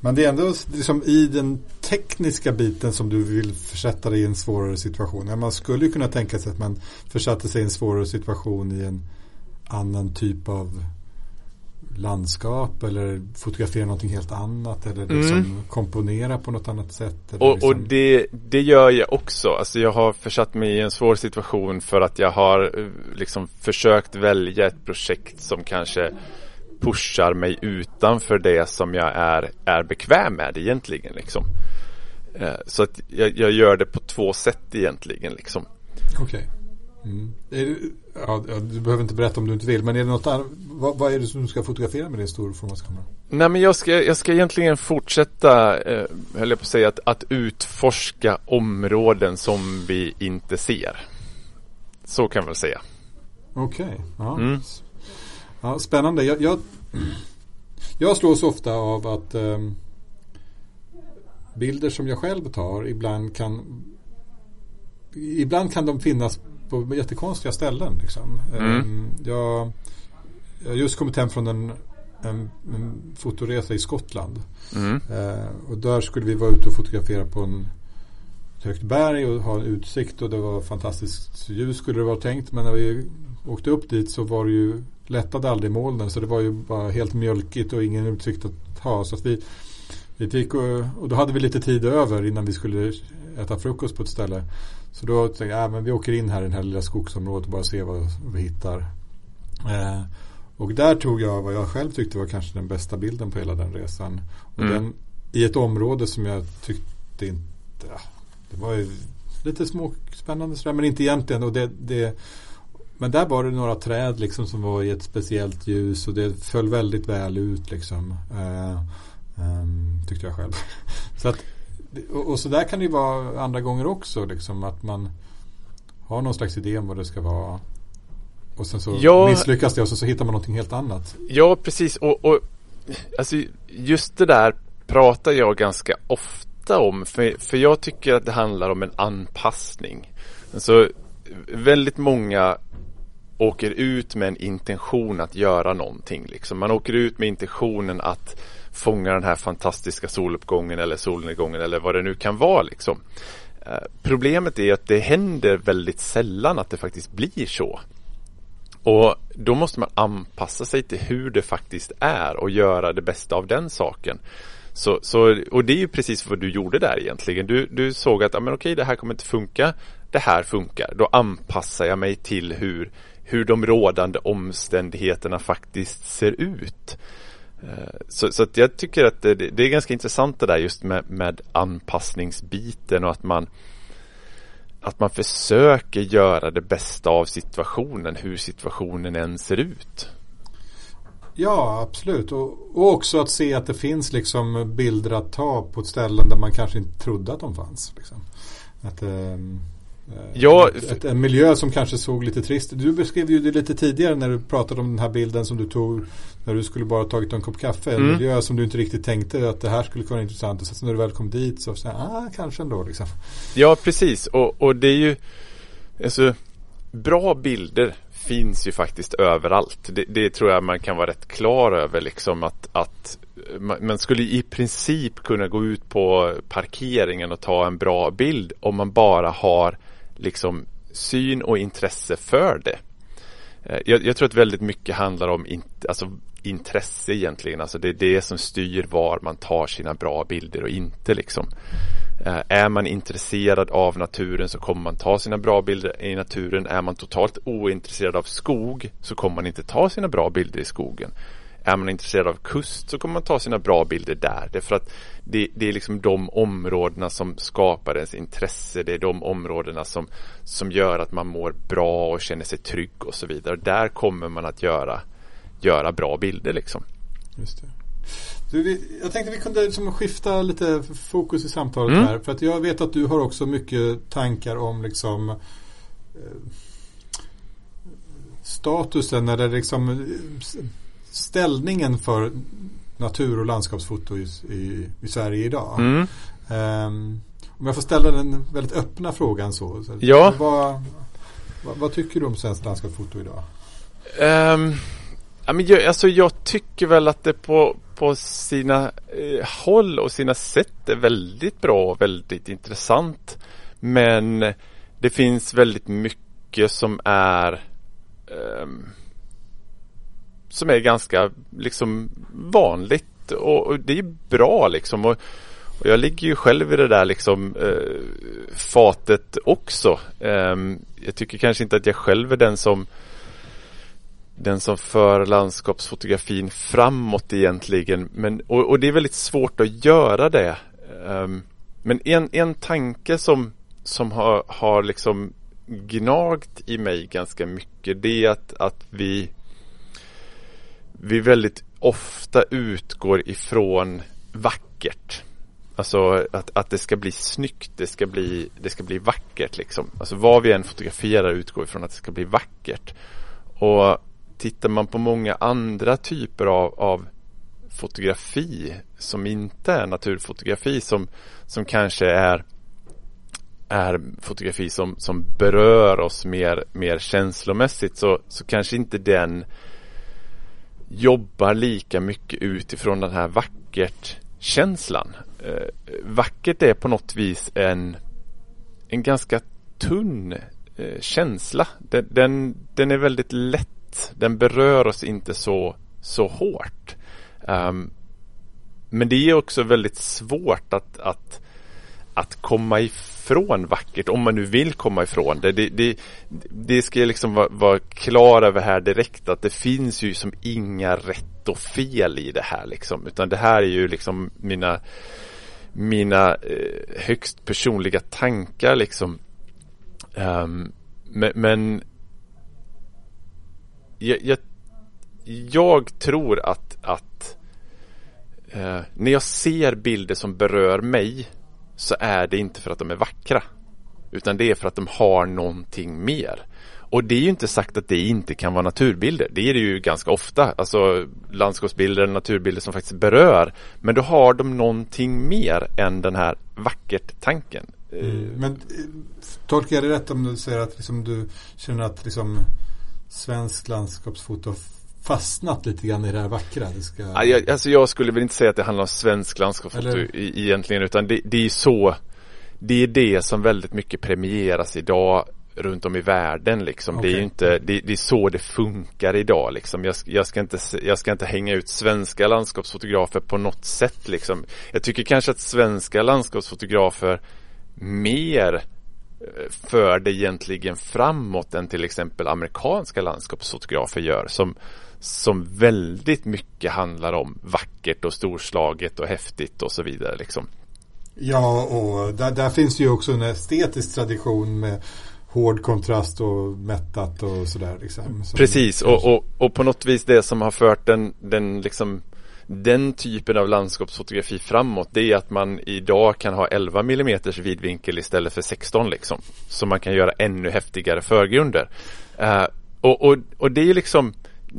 Men det är ändå liksom i den tekniska biten som du vill försätta dig i en svårare situation. Man skulle kunna tänka sig att man försatte sig i en svårare situation i en annan typ av landskap eller fotografera någonting helt annat eller liksom mm. komponera på något annat sätt. och, liksom... och det, det gör jag också. Alltså jag har försatt mig i en svår situation för att jag har eh, liksom försökt välja ett projekt som kanske pushar mig utanför det som jag är, är bekväm med egentligen. Liksom. Eh, så att jag, jag gör det på två sätt egentligen. Liksom. Okay. Mm. Ja, du behöver inte berätta om du inte vill, men är det något annat, vad, vad, är det som du ska fotografera med din storformatskamera? Nej, men jag ska, jag ska egentligen fortsätta, eh, höll jag på att säga, att, att utforska områden som vi inte ser. Så kan man väl säga. Okej, okay. ja. Mm. ja. Spännande. Jag, jag, jag slås ofta av att eh, bilder som jag själv tar ibland kan Ibland kan de finnas på jättekonstiga ställen. Liksom. Mm. Ehm, jag, jag har just kommit hem från en, en, en fotoresa i Skottland. Mm. Uh, och där skulle vi vara ute och fotografera på en ett högt berg och ha en utsikt och det var fantastiskt ljus skulle det vara tänkt. Men när vi åkte upp dit så var det ju lättade aldrig molnen så det var ju bara helt mjölkigt och ingen utsikt att ha. Så att vi, vi gick och, och då hade vi lite tid över innan vi skulle äta frukost på ett ställe. Så då tänkte jag, ja, men vi åker in här i det här lilla skogsområdet och bara ser vad vi hittar. Eh, och där tog jag vad jag själv tyckte var kanske den bästa bilden på hela den resan. Och mm. den, I ett område som jag tyckte inte, det var ju lite småspännande sådär men inte egentligen. Och det, det, men där var det några träd liksom som var i ett speciellt ljus och det föll väldigt väl ut liksom. Eh, um, tyckte jag själv. så att och, och så där kan det ju vara andra gånger också. Liksom, att man har någon slags idé om vad det ska vara. Och sen så ja, misslyckas det och så, så hittar man någonting helt annat. Ja, precis. Och, och alltså, just det där pratar jag ganska ofta om. För, för jag tycker att det handlar om en anpassning. Alltså, väldigt många åker ut med en intention att göra någonting. Liksom. Man åker ut med intentionen att fånga den här fantastiska soluppgången eller solnedgången eller vad det nu kan vara. Liksom. Eh, problemet är att det händer väldigt sällan att det faktiskt blir så. Och då måste man anpassa sig till hur det faktiskt är och göra det bästa av den saken. Så, så, och det är ju precis vad du gjorde där egentligen. Du, du såg att, ja, men okej, det här kommer inte funka. Det här funkar. Då anpassar jag mig till hur, hur de rådande omständigheterna faktiskt ser ut. Eh, så, så jag tycker att det, det, är ganska intressant det där just med, med anpassningsbiten och att man att man försöker göra det bästa av situationen, hur situationen än ser ut. Ja, absolut. Och, och, också att se att det finns liksom bilder att ta på ett ställen där man kanske inte trodde att de fanns. Liksom. Att, um, Ja, ett, ett, en miljö som kanske såg lite trist Du beskrev ju det lite tidigare när du pratade om den här bilden som du tog när du skulle bara tagit en kopp kaffe. En mm. miljö som du inte riktigt tänkte att det här skulle kunna vara intressant. Och sen när du väl kom dit så, så ah, kanske ändå liksom. Ja, precis. Och, och det är ju alltså, bra bilder finns ju faktiskt överallt. Det, det, tror jag man kan vara rätt klar över liksom att, att man skulle i princip kunna gå ut på parkeringen och ta en bra bild om man bara har liksom syn och intresse för det. Eh, jag, jag tror att väldigt mycket handlar om in, alltså intresse egentligen. Alltså det är det som styr var man tar sina bra bilder och inte liksom. Eh, är man intresserad av naturen så kommer man ta sina bra bilder i naturen. Är man totalt ointresserad av skog så kommer man inte ta sina bra bilder i skogen. Är man intresserad av kust så kommer man ta sina bra bilder där. Därför att det, det, är liksom de områdena som skapar ens intresse. Det är de områdena som, som gör att man mår bra och känner sig trygg och så vidare. Där kommer man att göra, göra bra bilder liksom. Just det. Du, jag tänkte vi kunde liksom skifta lite fokus i samtalet mm. här. För att jag vet att du har också mycket tankar om liksom eh, statusen eller liksom ställningen för natur och landskapsfoto i, i, i Sverige idag. Mm. Um, om jag får ställa den väldigt öppna frågan så. så ja. Vad, vad, vad, tycker du om svenskt landskapsfoto idag? Um, ja, men jag, alltså jag tycker väl att det på, på sina eh, håll och sina sätt är väldigt bra och väldigt intressant. Men det finns väldigt mycket som är eh, som är ganska liksom vanligt och, och det är bra liksom. Och, och, jag ligger ju själv i det där liksom eh, fatet också. Eh, jag tycker kanske inte att jag själv är den som den som för landskapsfotografin framåt egentligen. Men, och, och det är väldigt svårt att göra det. Um, men en, en tanke som, som har, har liksom gnagt i mig ganska mycket det är att, att vi vi väldigt ofta utgår ifrån vackert. Alltså att, att det ska bli snyggt, det ska bli, det ska bli vackert liksom. Alltså vad vi än fotograferar utgår ifrån att det ska bli vackert. Och tittar man på många andra typer av, av fotografi som inte är naturfotografi som, som kanske är är fotografi som, som berör oss mer, mer känslomässigt så, så kanske inte den jobbar lika mycket utifrån den här vackert-känslan. Eh, vackert är på något vis en, en ganska tunn eh, känsla. Den, den, den, är väldigt lätt. Den berör oss inte så, så hårt. Um, men det är också väldigt svårt att, att, att komma ifrån vackert om man nu vill komma ifrån det. Det, det, det ska jag liksom vara, vara klar över här direkt att det finns ju som inga rätt och fel i det här liksom. Utan det här är ju liksom mina mina eh, högst personliga tankar liksom. Um, men, men jag, jag, jag, tror att, att eh, när jag ser bilder som berör mig så är det inte för att de är vackra. Utan det är för att de har någonting mer. Och det är ju inte sagt att det inte kan vara naturbilder. Det är det ju ganska ofta. Alltså landskapsbilder, naturbilder som faktiskt berör. Men då har de någonting mer än den här vackert-tanken. Mm. Men eh, tolkar jag det rätt om du säger att liksom du känner att liksom svensk landskapsfoto fastnat lite grann i det här vackra? Det ska... ja, jag, alltså jag skulle väl inte säga att det handlar om svensk landskapsfoto Eller... egentligen utan det, det är så Det är det som väldigt mycket premieras idag runt om i världen liksom. Okay. Det är ju inte, det, det, är så det funkar idag liksom. Jag, jag, ska inte, jag ska inte hänga ut svenska landskapsfotografer på något sätt liksom. Jag tycker kanske att svenska landskapsfotografer mer för det egentligen framåt än till exempel amerikanska landskapsfotografer gör som, som väldigt mycket handlar om vackert och storslaget och häftigt och så vidare liksom. Ja, och där, där finns ju också en estetisk tradition med hård kontrast och mättat och sådär. Liksom, Precis, och, och, och, på något vis det som har fört den, den liksom den typen av landskapsfotografi framåt det är att man idag kan ha 11 mm vidvinkel istället för 16 liksom. Så man kan göra ännu häftigare förgrunder. Uh, och, och, och det är liksom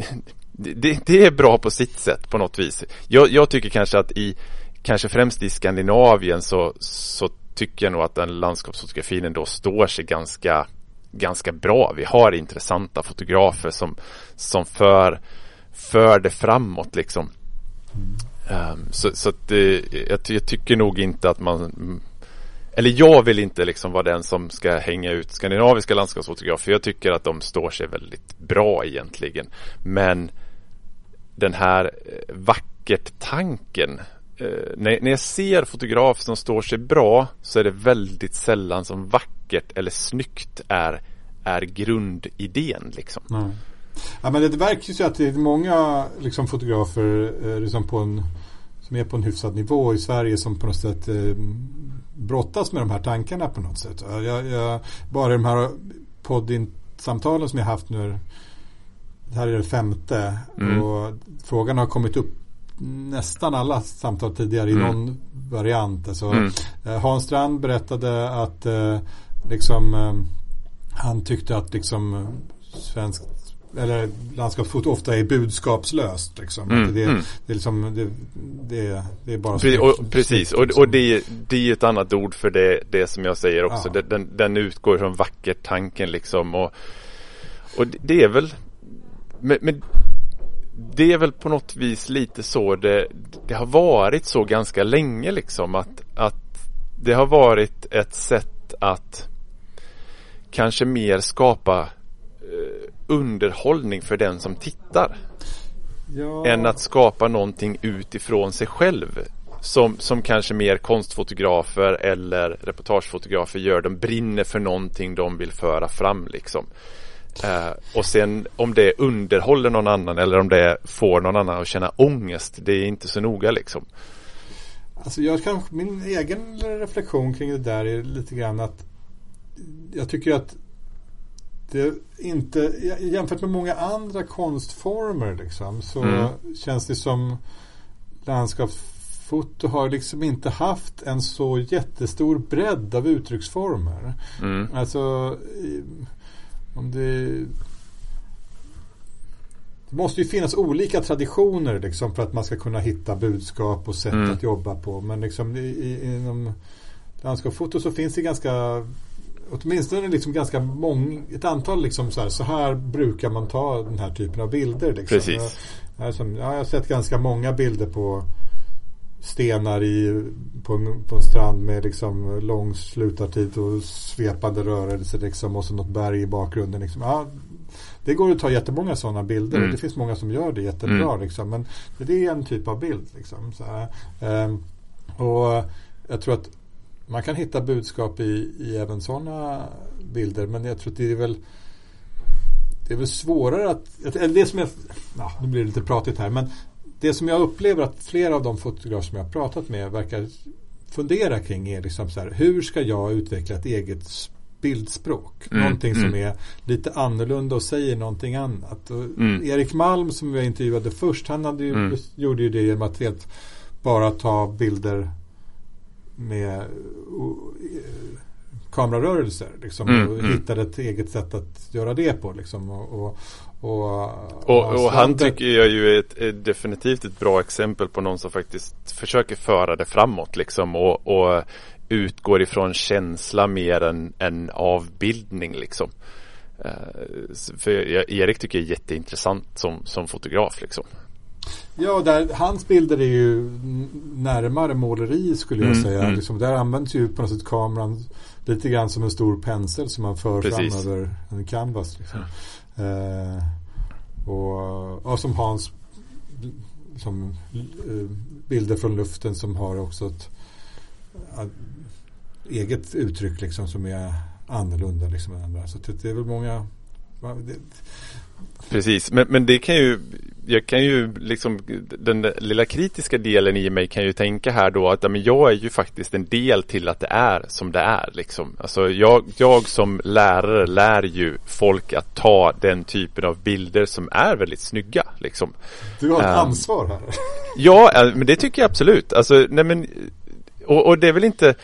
det, det, är bra på sitt sätt på något vis. Jag, jag, tycker kanske att i kanske främst i Skandinavien så, så tycker jag nog att den landskapsfotografin ändå står sig ganska ganska bra. Vi har intressanta fotografer som, som för, för det framåt liksom. Um, så så att, eh, jag, jag, tycker nog inte att man eller jag vill inte liksom vara den som ska hänga ut skandinaviska landskapsfotografer. Jag tycker att de står sig väldigt bra egentligen. Men den här eh, vackert-tanken. Eh, när, när jag ser fotografer som står sig bra så är det väldigt sällan som vackert eller snyggt är, är grundidén liksom. Mm. Ja, men det verkar ju så att det är många liksom, fotografer eh, liksom på en, som är på en hyfsad nivå i Sverige som på något sätt eh, brottas med de här tankarna på något sätt. Jag, jag, bara de här poddsamtalen som jag haft nu det här är det femte mm. och frågan har kommit upp nästan alla samtal tidigare mm. i någon variant. Alltså, mm. Eh, Hans Strand berättade att eh, liksom, eh, han tyckte att liksom, svensk eller landskapsfoto ofta är budskapslöst. Liksom. Mm, det, mm. det, är liksom, det, det, det, är bara Pre och, Precis, och, och det, det är ett annat ord för det, det som jag säger också. Ja. Den, den utgår från vackert-tanken liksom. Och, och det är väl men, men, det är väl på något vis lite så det, det har varit så ganska länge liksom att, att det har varit ett sätt att kanske mer skapa eh, underhållning för den som tittar. Ja. Än att skapa någonting utifrån sig själv. Som, som kanske mer konstfotografer eller reportagefotografer gör. De brinner för någonting de vill föra fram liksom. Uh, och sen om det underhåller någon annan eller om det får någon annan att känna ångest. Det är inte så noga liksom. Alltså jag kan, min egen reflektion kring det där är lite grann att jag tycker att det inte, jämfört med många andra konstformer liksom, så mm. känns det som landskapsfoto har liksom inte haft en så jättestor bredd av uttrycksformer. Mm. Alltså om det, det måste ju finnas olika traditioner liksom för att man ska kunna hitta budskap och sätt mm. att jobba på. Men liksom i, inom landskapsfoto så finns det ganska åtminstone liksom ganska många, ett antal liksom så här, så här brukar man ta den här typen av bilder. Liksom. Precis. Jag, jag, jag har sett ganska många bilder på stenar i, på, en, på en strand med liksom lång slutartid och svepande rörelser liksom, och så något berg i bakgrunden. Liksom. Ja, det går att ta jättemånga sådana bilder mm. och det finns många som gör det jättebra. Mm. Liksom, men det är en typ av bild. Liksom, så ehm, och jag tror att man kan hitta budskap i, i även sådana bilder men jag tror att det är väl det är väl svårare att, eller det som jag, ja, nu blir det lite pratigt här, men det som jag upplever att flera av de fotografer som jag har pratat med verkar fundera kring är liksom så här, hur ska jag utveckla ett eget bildspråk? Mm, någonting mm. som är lite annorlunda och säger någonting annat. Mm. Erik Malm som jag intervjuade först, han hade ju, mm. gjorde ju det genom att helt bara ta bilder med kamerarörelser. Liksom, mm, och mm. hittade ett eget sätt att göra det på. Liksom, och, och, och, och, och han tycker jag ju är, ett, är, definitivt ett bra exempel på någon som faktiskt försöker föra det framåt liksom och, och utgår ifrån känsla mer än, än avbildning liksom. Uh, för jag, Erik tycker jag är jätteintressant som, som fotograf liksom. Ja, där, hans bilder är ju närmare måleri skulle jag mm, säga. Mm. Liksom, där används ju på något sätt kameran lite grann som en stor pensel som man för Precis. fram över en canvas. Liksom. Eh, och, och som Hans som eh, bilder från luften som har också ett uh, eget uttryck liksom som är annorlunda liksom än andra. Så det är väl många Precis, men, men det kan ju jag kan ju liksom den lilla kritiska delen i mig kan ju tänka här då att men jag är ju faktiskt en del till att det är som det är liksom. Alltså jag, jag som lärare lär ju folk att ta den typen av bilder som är väldigt snygga liksom. Du har ett um, ansvar här. Ja, men det tycker jag absolut. Alltså, nej men och, och det är väl inte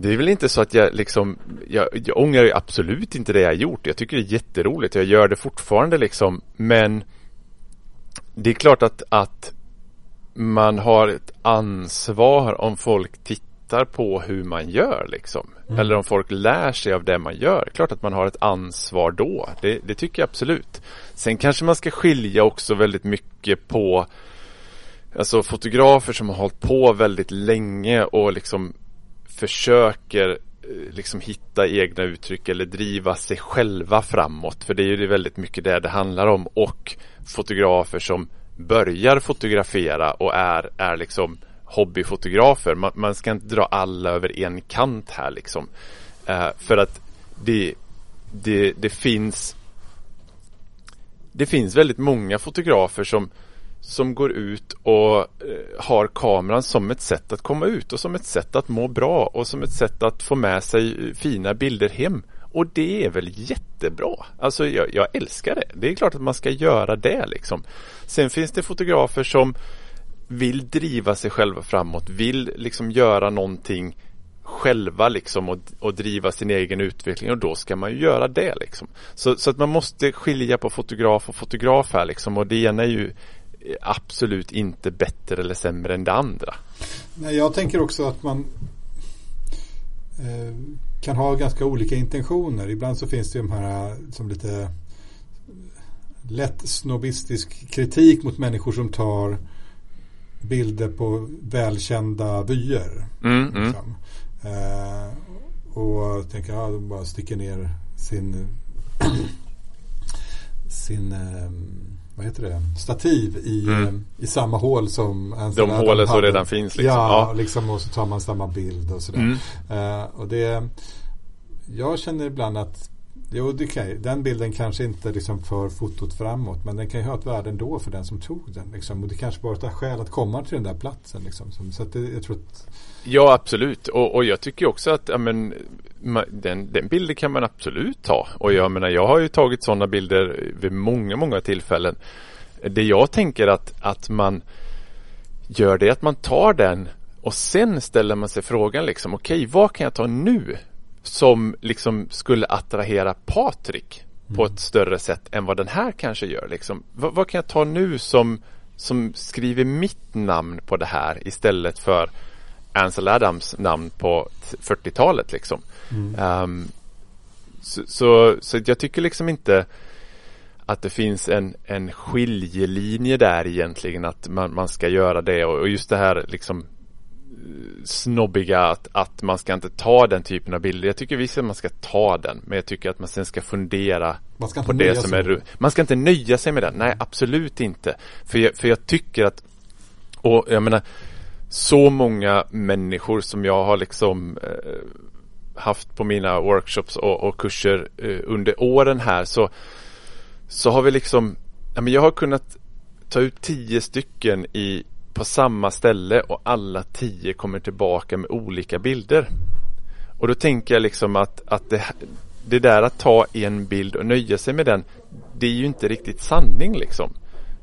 det är väl inte så att jag liksom Jag, jag ångrar ju absolut inte det jag gjort Jag tycker det är jätteroligt Jag gör det fortfarande liksom Men Det är klart att, att Man har ett ansvar om folk tittar på hur man gör liksom. Mm. Eller om folk lär sig av det man gör. Klart att man har ett ansvar då. Det, det tycker jag absolut. Sen kanske man ska skilja också väldigt mycket på Alltså fotografer som har hållit på väldigt länge och liksom försöker Eh, liksom hitta egna uttryck eller driva sig själva framåt. För det är ju väldigt mycket det det handlar om. Och fotografer som börjar fotografera och är, är liksom hobbyfotografer. Man, man ska inte dra alla över en kant här liksom. Eh, för att det, det, det finns det finns väldigt många fotografer som som går ut och eh, har kameran som ett sätt att komma ut och som ett sätt att må bra och som ett sätt att få med sig eh, fina bilder hem. Och det är väl jättebra. Alltså jag, jag älskar det. Det är klart att man ska göra det liksom. Sen finns det fotografer som vill driva sig själva framåt, vill liksom göra någonting själva liksom och, och driva sin egen utveckling och då ska man ju göra det liksom. Så, så att man måste skilja på fotograf och fotograf här liksom och det ena är ju absolut inte bättre eller sämre än det andra. Nej, jag tänker också att man eh, kan ha ganska olika intentioner. Ibland så finns det de här som lite lätt snobbistisk kritik mot människor som tar bilder på välkända vyer. Mm, mm. liksom. eh, och tänker ja, de bara sticker ner sin sin eh, vad heter det, stativ i, mm. i samma hål som De hålen som redan finns liksom. Ja, ja, liksom och så tar man samma bild och sådär. Mm. Uh, och det, jag känner ibland att Jo, det kan, den bilden kanske inte liksom för fotot framåt men den kan ju ha ett värde ändå för den som tog den. Liksom. Och det kanske bara är ett skäl att komma till den där platsen. Liksom. Så att det, jag tror att... Ja, absolut. Och, och jag tycker också att ja, men, den, den bilden kan man absolut ta. Och jag menar, jag har ju tagit sådana bilder vid många, många tillfällen. Det jag tänker att, att man gör det är att man tar den och sen ställer man sig frågan liksom, okej, okay, vad kan jag ta nu? Som liksom skulle attrahera Patrik på mm. ett större sätt än vad den här kanske gör. Liksom. Vad, vad, kan jag ta nu som, som skriver mitt namn på det här istället för Ansel Adams namn på 40-talet liksom. Mm. Um, så, så, så, jag tycker liksom inte att det finns en, en skiljelinje där egentligen att man, man ska göra det och, och just det här liksom snobbiga att, att man ska inte ta den typen av bilder. Jag tycker visst att man ska ta den men jag tycker att man sen ska fundera ska på det som är Man ska inte nöja sig med den. Nej, absolut inte. För jag, för jag tycker att och jag menar så många människor som jag har liksom eh, haft på mina workshops och, och kurser eh, under åren här så så har vi liksom ja, men jag har kunnat ta ut tio stycken i på samma ställe och alla tio kommer tillbaka med olika bilder. Och då tänker jag liksom att, att det, det där att ta en bild och nöja sig med den det är ju inte riktigt sanning liksom.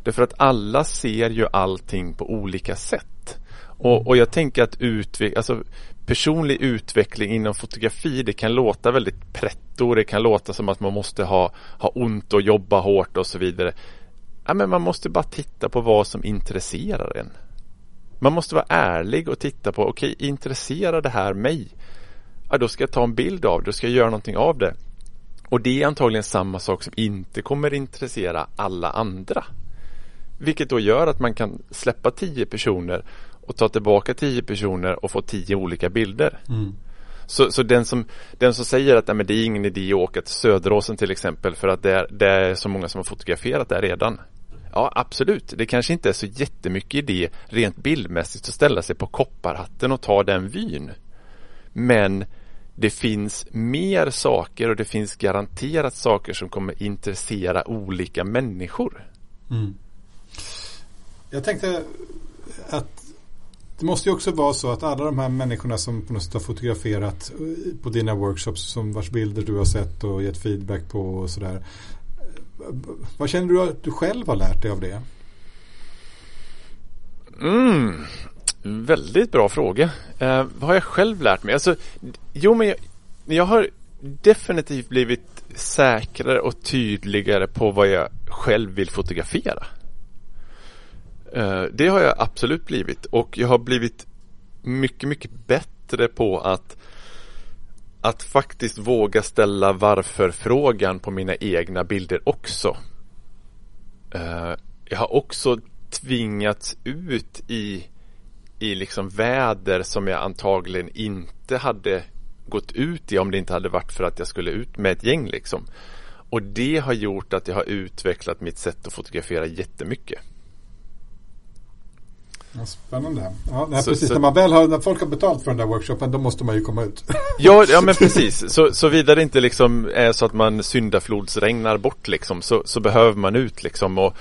Därför att alla ser ju allting på olika sätt. Och, och jag tänker att utveck alltså, personlig utveckling inom fotografi det kan låta väldigt pretto. Det kan låta som att man måste ha, ha ont och jobba hårt och så vidare. Ja, men man måste bara titta på vad som intresserar en. Man måste vara ärlig och titta på, okej, okay, intresserar det här mig? Ja, då ska jag ta en bild av det, då ska jag göra någonting av det. Och det är antagligen samma sak som inte kommer intressera alla andra. Vilket då gör att man kan släppa tio personer och ta tillbaka tio personer och få tio olika bilder. Mm. Så, så den, som, den som säger att nej, men det är ingen idé att åka till Söderåsen till exempel för att det är, det är så många som har fotograferat där redan. Ja, absolut. Det kanske inte är så jättemycket idé rent bildmässigt att ställa sig på kopparhatten och ta den vyn. Men det finns mer saker och det finns garanterat saker som kommer intressera olika människor. Mm. Jag tänkte att det måste ju också vara så att alla de här människorna som på något sätt har fotograferat på dina workshops som vars bilder du har sett och gett feedback på och sådär. Vad känner du att du själv har lärt dig av det? Mm, väldigt bra fråga. Eh, vad har jag själv lärt mig? Alltså, jo, men jag, jag har definitivt blivit säkrare och tydligare på vad jag själv vill fotografera. Eh, det har jag absolut blivit och jag har blivit mycket, mycket bättre på att att faktiskt våga ställa varför-frågan på mina egna bilder också. Eh, jag har också tvingats ut i, i liksom väder som jag antagligen inte hade gått ut i om det inte hade varit för att jag skulle ut med ett gäng liksom. Och det har gjort att jag har utvecklat mitt sätt att fotografera jättemycket. Ja, spännande. Ja, nej, så, precis. Så, när, man väl har, när folk har betalt för den där workshopen då måste man ju komma ut. Ja, ja men precis. Så, så vidare det inte liksom är så att man syndaflodsregnar bort liksom så, så behöver man ut liksom. Och,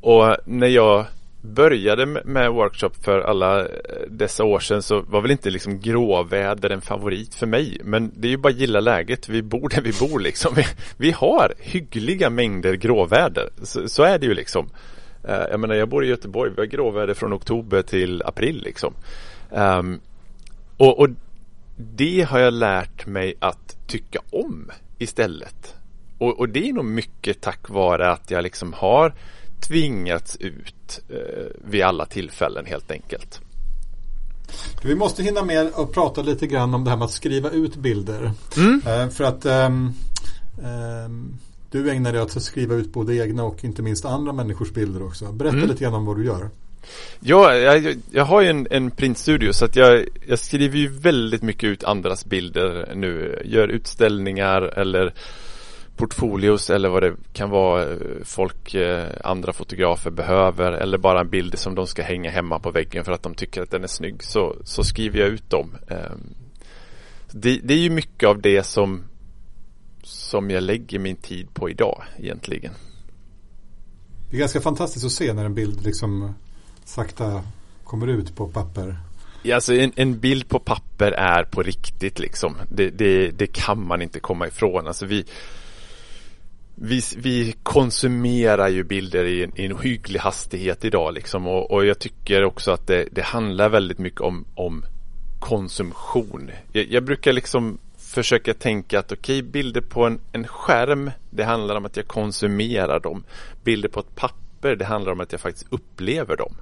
och när jag började med workshop för alla dessa år sedan så var väl inte liksom gråväder en favorit för mig. Men det är ju bara att gilla läget. Vi bor där vi bor liksom. Vi, vi har hyggliga mängder gråväder. Så, så är det ju liksom. Uh, jag menar jag bor i Göteborg, vi har gråväder från oktober till april liksom. Um, och, och, det har jag lärt mig att tycka om istället. Och, och, det är nog mycket tack vare att jag liksom har tvingats ut uh, vid alla tillfällen helt enkelt. Vi måste hinna med och prata lite grann om det här med att skriva ut bilder. Mm. Uh, för att um, du ägnar dig åt att skriva ut både egna och inte minst andra människors bilder också. Berätta mm. lite grann om vad du gör. Ja, jag, jag har ju en, en printstudio så att jag, jag skriver ju väldigt mycket ut andras bilder nu. Gör utställningar eller portfolios eller vad det kan vara folk, eh, andra fotografer behöver eller bara en bild som de ska hänga hemma på väggen för att de tycker att den är snygg så, så skriver jag ut dem. Ehm, det, det är ju mycket av det som som jag lägger min tid på idag egentligen. Det är ganska fantastiskt att se när en bild liksom sakta kommer ut på papper. Ja, alltså en, en bild på papper är på riktigt liksom. Det, det, det kan man inte komma ifrån. Alltså vi, vi, vi konsumerar ju bilder i en, i en hygglig hastighet idag liksom och, och jag tycker också att det, det handlar väldigt mycket om, om konsumtion. Jag, jag brukar liksom försöka tänka att okej, okay, bilder på en, en skärm, det handlar om att jag konsumerar dem. Bilder på ett papper, det handlar om att jag faktiskt upplever dem.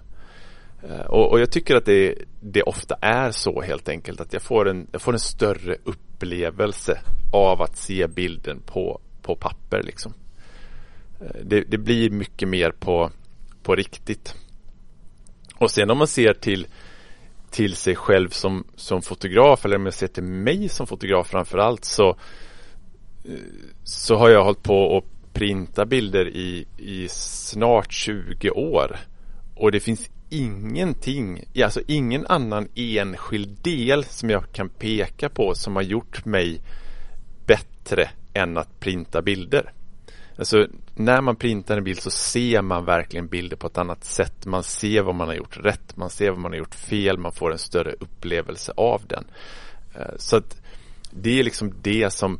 Eh, och, och, jag tycker att det, det ofta är så helt enkelt att jag får en, jag får en större upplevelse av att se bilden på, på papper liksom. Eh, det, det, blir mycket mer på, på riktigt. Och sen om man ser till till sig själv som, som fotograf eller om jag ser till mig som fotograf framförallt så så har jag hållit på att printa bilder i, i snart 20 år och det finns ingenting, alltså ingen annan enskild del som jag kan peka på som har gjort mig bättre än att printa bilder. Alltså när man printar en bild så ser man verkligen bilder på ett annat sätt. Man ser vad man har gjort rätt, man ser vad man har gjort fel, man får en större upplevelse av den. Eh, så att det är liksom det som,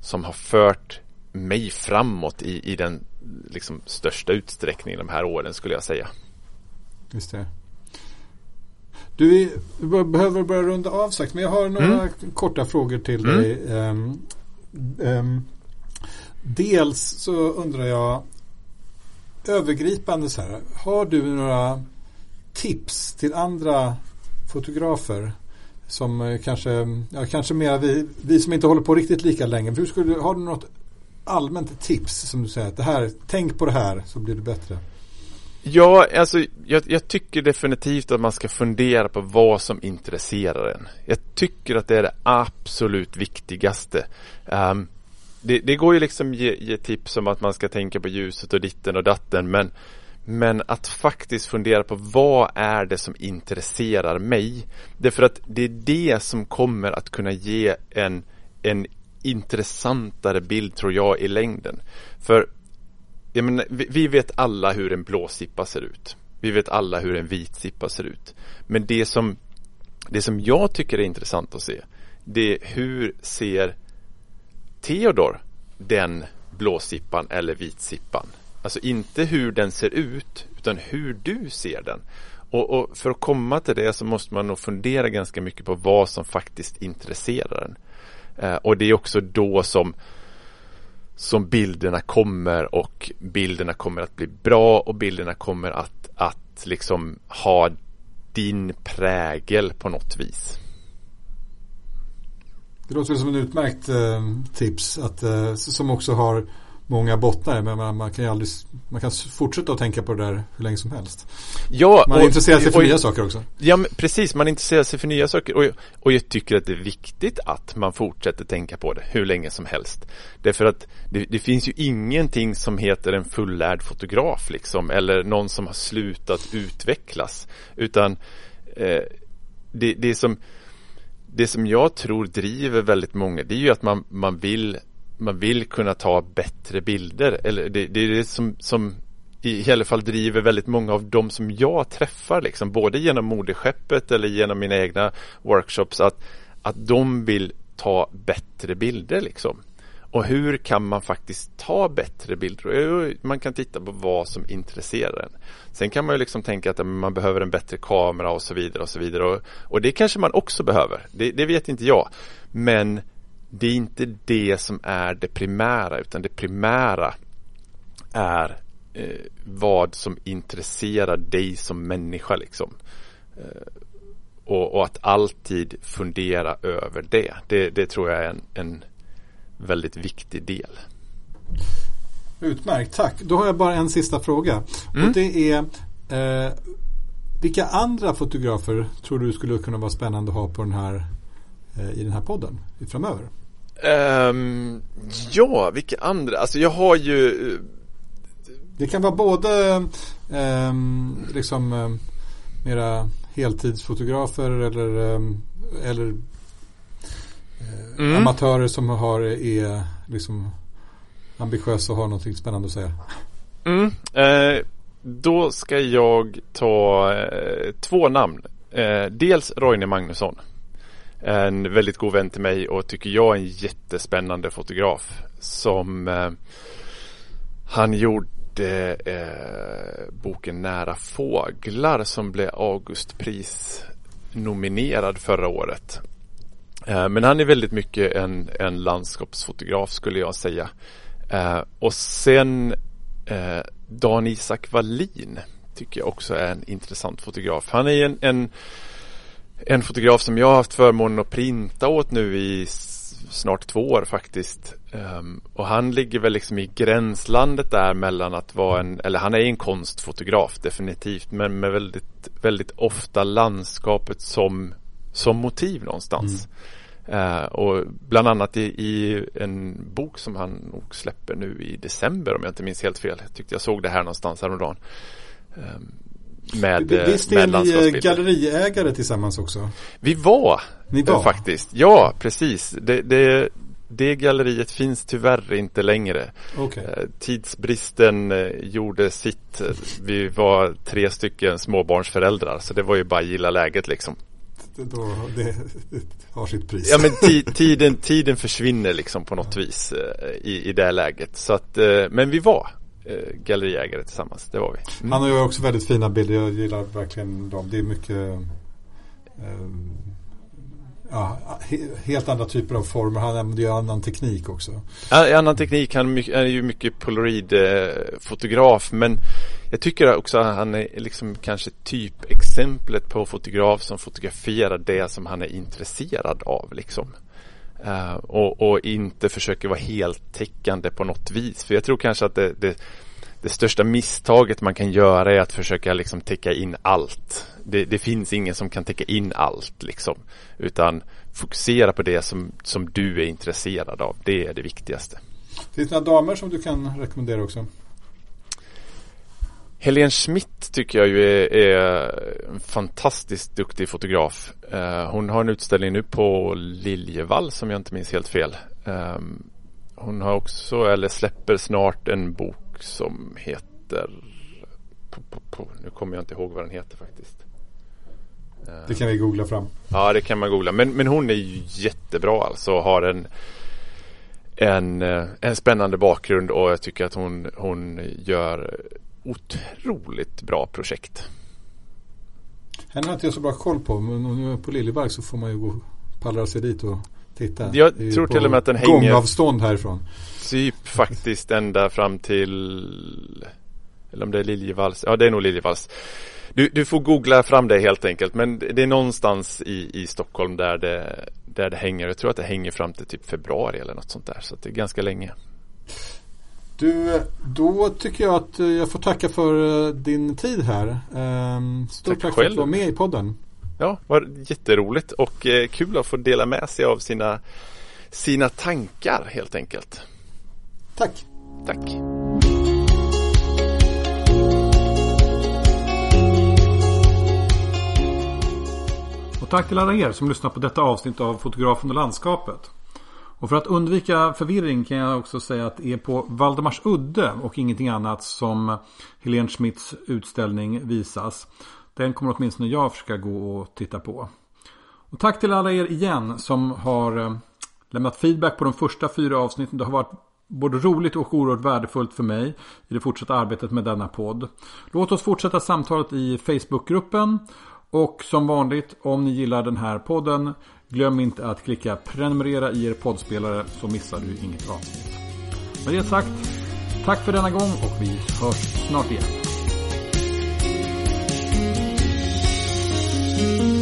som har fört mig framåt i, i den liksom största utsträckningen de här åren skulle jag säga. Just det. Du, vi behöver börja runda av sagt, men jag har några mm. korta frågor till mm. dig. Um, um, Dels så undrar jag övergripande så här. Har du några tips till andra fotografer som eh, kanske, ja, kanske mer vi, vi som inte håller på riktigt lika länge. Hur skulle, har du något allmänt tips som du säger att det här, tänk på det här så blir det bättre? Ja, alltså jag, jag, tycker definitivt att man ska fundera på vad som intresserar en. Jag tycker att det är det absolut viktigaste. Um, det, det, går ju liksom ge, ge tips om att man ska tänka på ljuset och ditten och datten men Men att faktiskt fundera på vad är det som intresserar mig? Därför att det är det som kommer att kunna ge en, en intressantare bild tror jag i längden. För jag menar, vi, vi vet alla hur en blåsippa ser ut. Vi vet alla hur en vitsippa ser ut. Men det som, det som jag tycker är intressant att se det är hur ser Theodor den blåsippan eller vitsippan? Alltså inte hur den ser ut utan hur du ser den. Och, och, för att komma till det så måste man nog fundera ganska mycket på vad som faktiskt intresserar en. Eh, och det är också då som som bilderna kommer och bilderna kommer att bli bra och bilderna kommer att, att liksom ha din prägel på något vis. Det låter som en utmärkt eh, tips att, eh, som också har många bottnar. Men man, man, kan ju aldrig, man kan fortsätta att tänka på det där hur länge som helst. Ja, man och, intresserar sig för och, nya saker också. Ja, precis. Man intresserar sig för nya saker. Och, och jag tycker att det är viktigt att man fortsätter tänka på det hur länge som helst. Därför att det, det finns ju ingenting som heter en fullärd fotograf liksom. Eller någon som har slutat utvecklas. Utan eh, det, det som det som jag tror driver väldigt många det är ju att man, man vill man vill kunna ta bättre bilder. Eller det, det är det som, som i alla fall driver väldigt många av de som jag träffar, liksom, både genom moderskeppet eller genom mina egna workshops, att, att de vill ta bättre bilder. Liksom. Och hur kan man faktiskt ta bättre bilder? Eh, man kan titta på vad som intresserar en. Sen kan man ju liksom tänka att eh, man behöver en bättre kamera och så vidare och så vidare. Och, och det kanske man också behöver. Det, det vet inte jag. Men det är inte det som är det primära utan det primära är eh, vad som intresserar dig som människa liksom. Eh, och, och, att alltid fundera över det. Det, det tror jag är en, en väldigt viktig del. Utmärkt, tack. Då har jag bara en sista fråga. Mm. Och det är eh, vilka andra fotografer tror du skulle kunna vara spännande att ha på den här, eh, i den här podden framöver? Um, ja, vilka andra? Alltså jag har ju Det kan vara både um, liksom um, mera heltidsfotografer eller, um, eller uh, mm. amatörer som har, är liksom ambitiösa och har någonting spännande att säga. Mm. Uh, då ska jag ta uh, två namn. dels Roine Magnusson en väldigt god vän till mig och tycker jag är en jättespännande fotograf som eh, han gjorde eh, boken Nära fåglar som blev Augustpris nominerad förra året. Eh, men han är väldigt mycket en, en landskapsfotograf skulle jag säga. Eh, och sen eh, Dan Isak Wallin tycker jag också är en intressant fotograf. Han är en, en en fotograf som jag har haft förmånen att printa åt nu i snart två år faktiskt. Um, och han ligger väl liksom i gränslandet där mellan att vara en, eller han är en konstfotograf definitivt, men med väldigt, väldigt ofta landskapet som, som motiv någonstans. Mm. Uh, och bland annat i, i, en bok som han nog släpper nu i december om jag inte minns helt fel. Jag tyckte jag såg det här någonstans häromdagen. Um, med Visst är ni eh, galleriägare tillsammans också? Vi var, ni var. faktiskt. Ja, precis. Det, det, det galleriet finns tyvärr inte längre. Okay. Eh, tidsbristen eh, gjorde sitt. Vi var tre stycken småbarnsföräldrar så det var ju bara gilla läget liksom. Då, det, det har sitt pris. Ja men tiden, tiden försvinner liksom på något vis i, i det läget. Så att, men vi var eh, galleriägare tillsammans. Det var vi. Mm. Han har ju också väldigt fina bilder. Jag gillar verkligen dem. Det är mycket eh, ja, helt andra typer av former. Han använder ju annan teknik också. Ja, annan teknik. Han är ju mycket polaroidfotograf. Eh, Men jag tycker också att han är liksom kanske typexemplet på fotograf som fotograferar det som han är intresserad av. Liksom. Eh, och, och, inte försöker vara heltäckande på något vis. För jag tror kanske att det, det, det största misstaget man kan göra är att försöka liksom täcka in allt. Det, det, finns ingen som kan täcka in allt liksom. Utan fokusera på det som, som du är intresserad av. Det är det viktigaste. Finns det några damer som du kan rekommendera också? Helene Schmidt tycker jag ju är, är en fantastiskt duktig fotograf. Uh, hon har en utställning nu på Liljevall som jag inte minns helt fel. Um, hon har också, eller släpper snart en bok som heter Nu kommer jag inte ihåg vad den heter faktiskt. Det kan vi googla fram. Ja, det kan man googla. Men, men hon är ju jättebra alltså har en, en, eh, en spännande bakgrund och jag tycker att hon, hon gör otroligt bra projekt. Henne har inte jag så bra koll på men om nu är på Liljeberg så får man ju gå pallra sig dit och titta. Jag tror till och med att den hänger gångavstånd härifrån. Typ faktiskt ända fram till eller om det är Liljevalchs. Ja det är nog Liljevalchs. Du, du får googla fram det helt enkelt men det är någonstans i, i Stockholm där det, där det hänger. Jag tror att det hänger fram till typ februari eller något sånt där. Så det är ganska länge. Du, då tycker jag att jag får tacka för eh, din tid här. Ehm, stort tack, tack för att du var med i podden. Ja, var jätteroligt och eh, kul att få dela med sig av sina, sina tankar helt enkelt. Tack. Tack. Och tack till alla er som lyssnar på detta avsnitt av Fotografen och landskapet. Och för att undvika förvirring kan jag också säga att det är på Valdemars udde och ingenting annat som Helene Schmidts utställning visas. Den kommer åtminstone jag försöka gå och titta på. Och tack till alla er igen som har eh, lämnat feedback på de första fyra avsnitten. Det har varit både roligt och oerhört värdefullt för mig i det fortsatta arbetet med denna podd. Låt oss fortsätta samtalet i Facebookgruppen. Och som vanligt, om ni gillar den här podden, glöm inte att klicka prenumerera i er poddspelare så missar du inget avsnitt. Med det sagt, tack för denna gång och vi hörs snart igen. Thank you.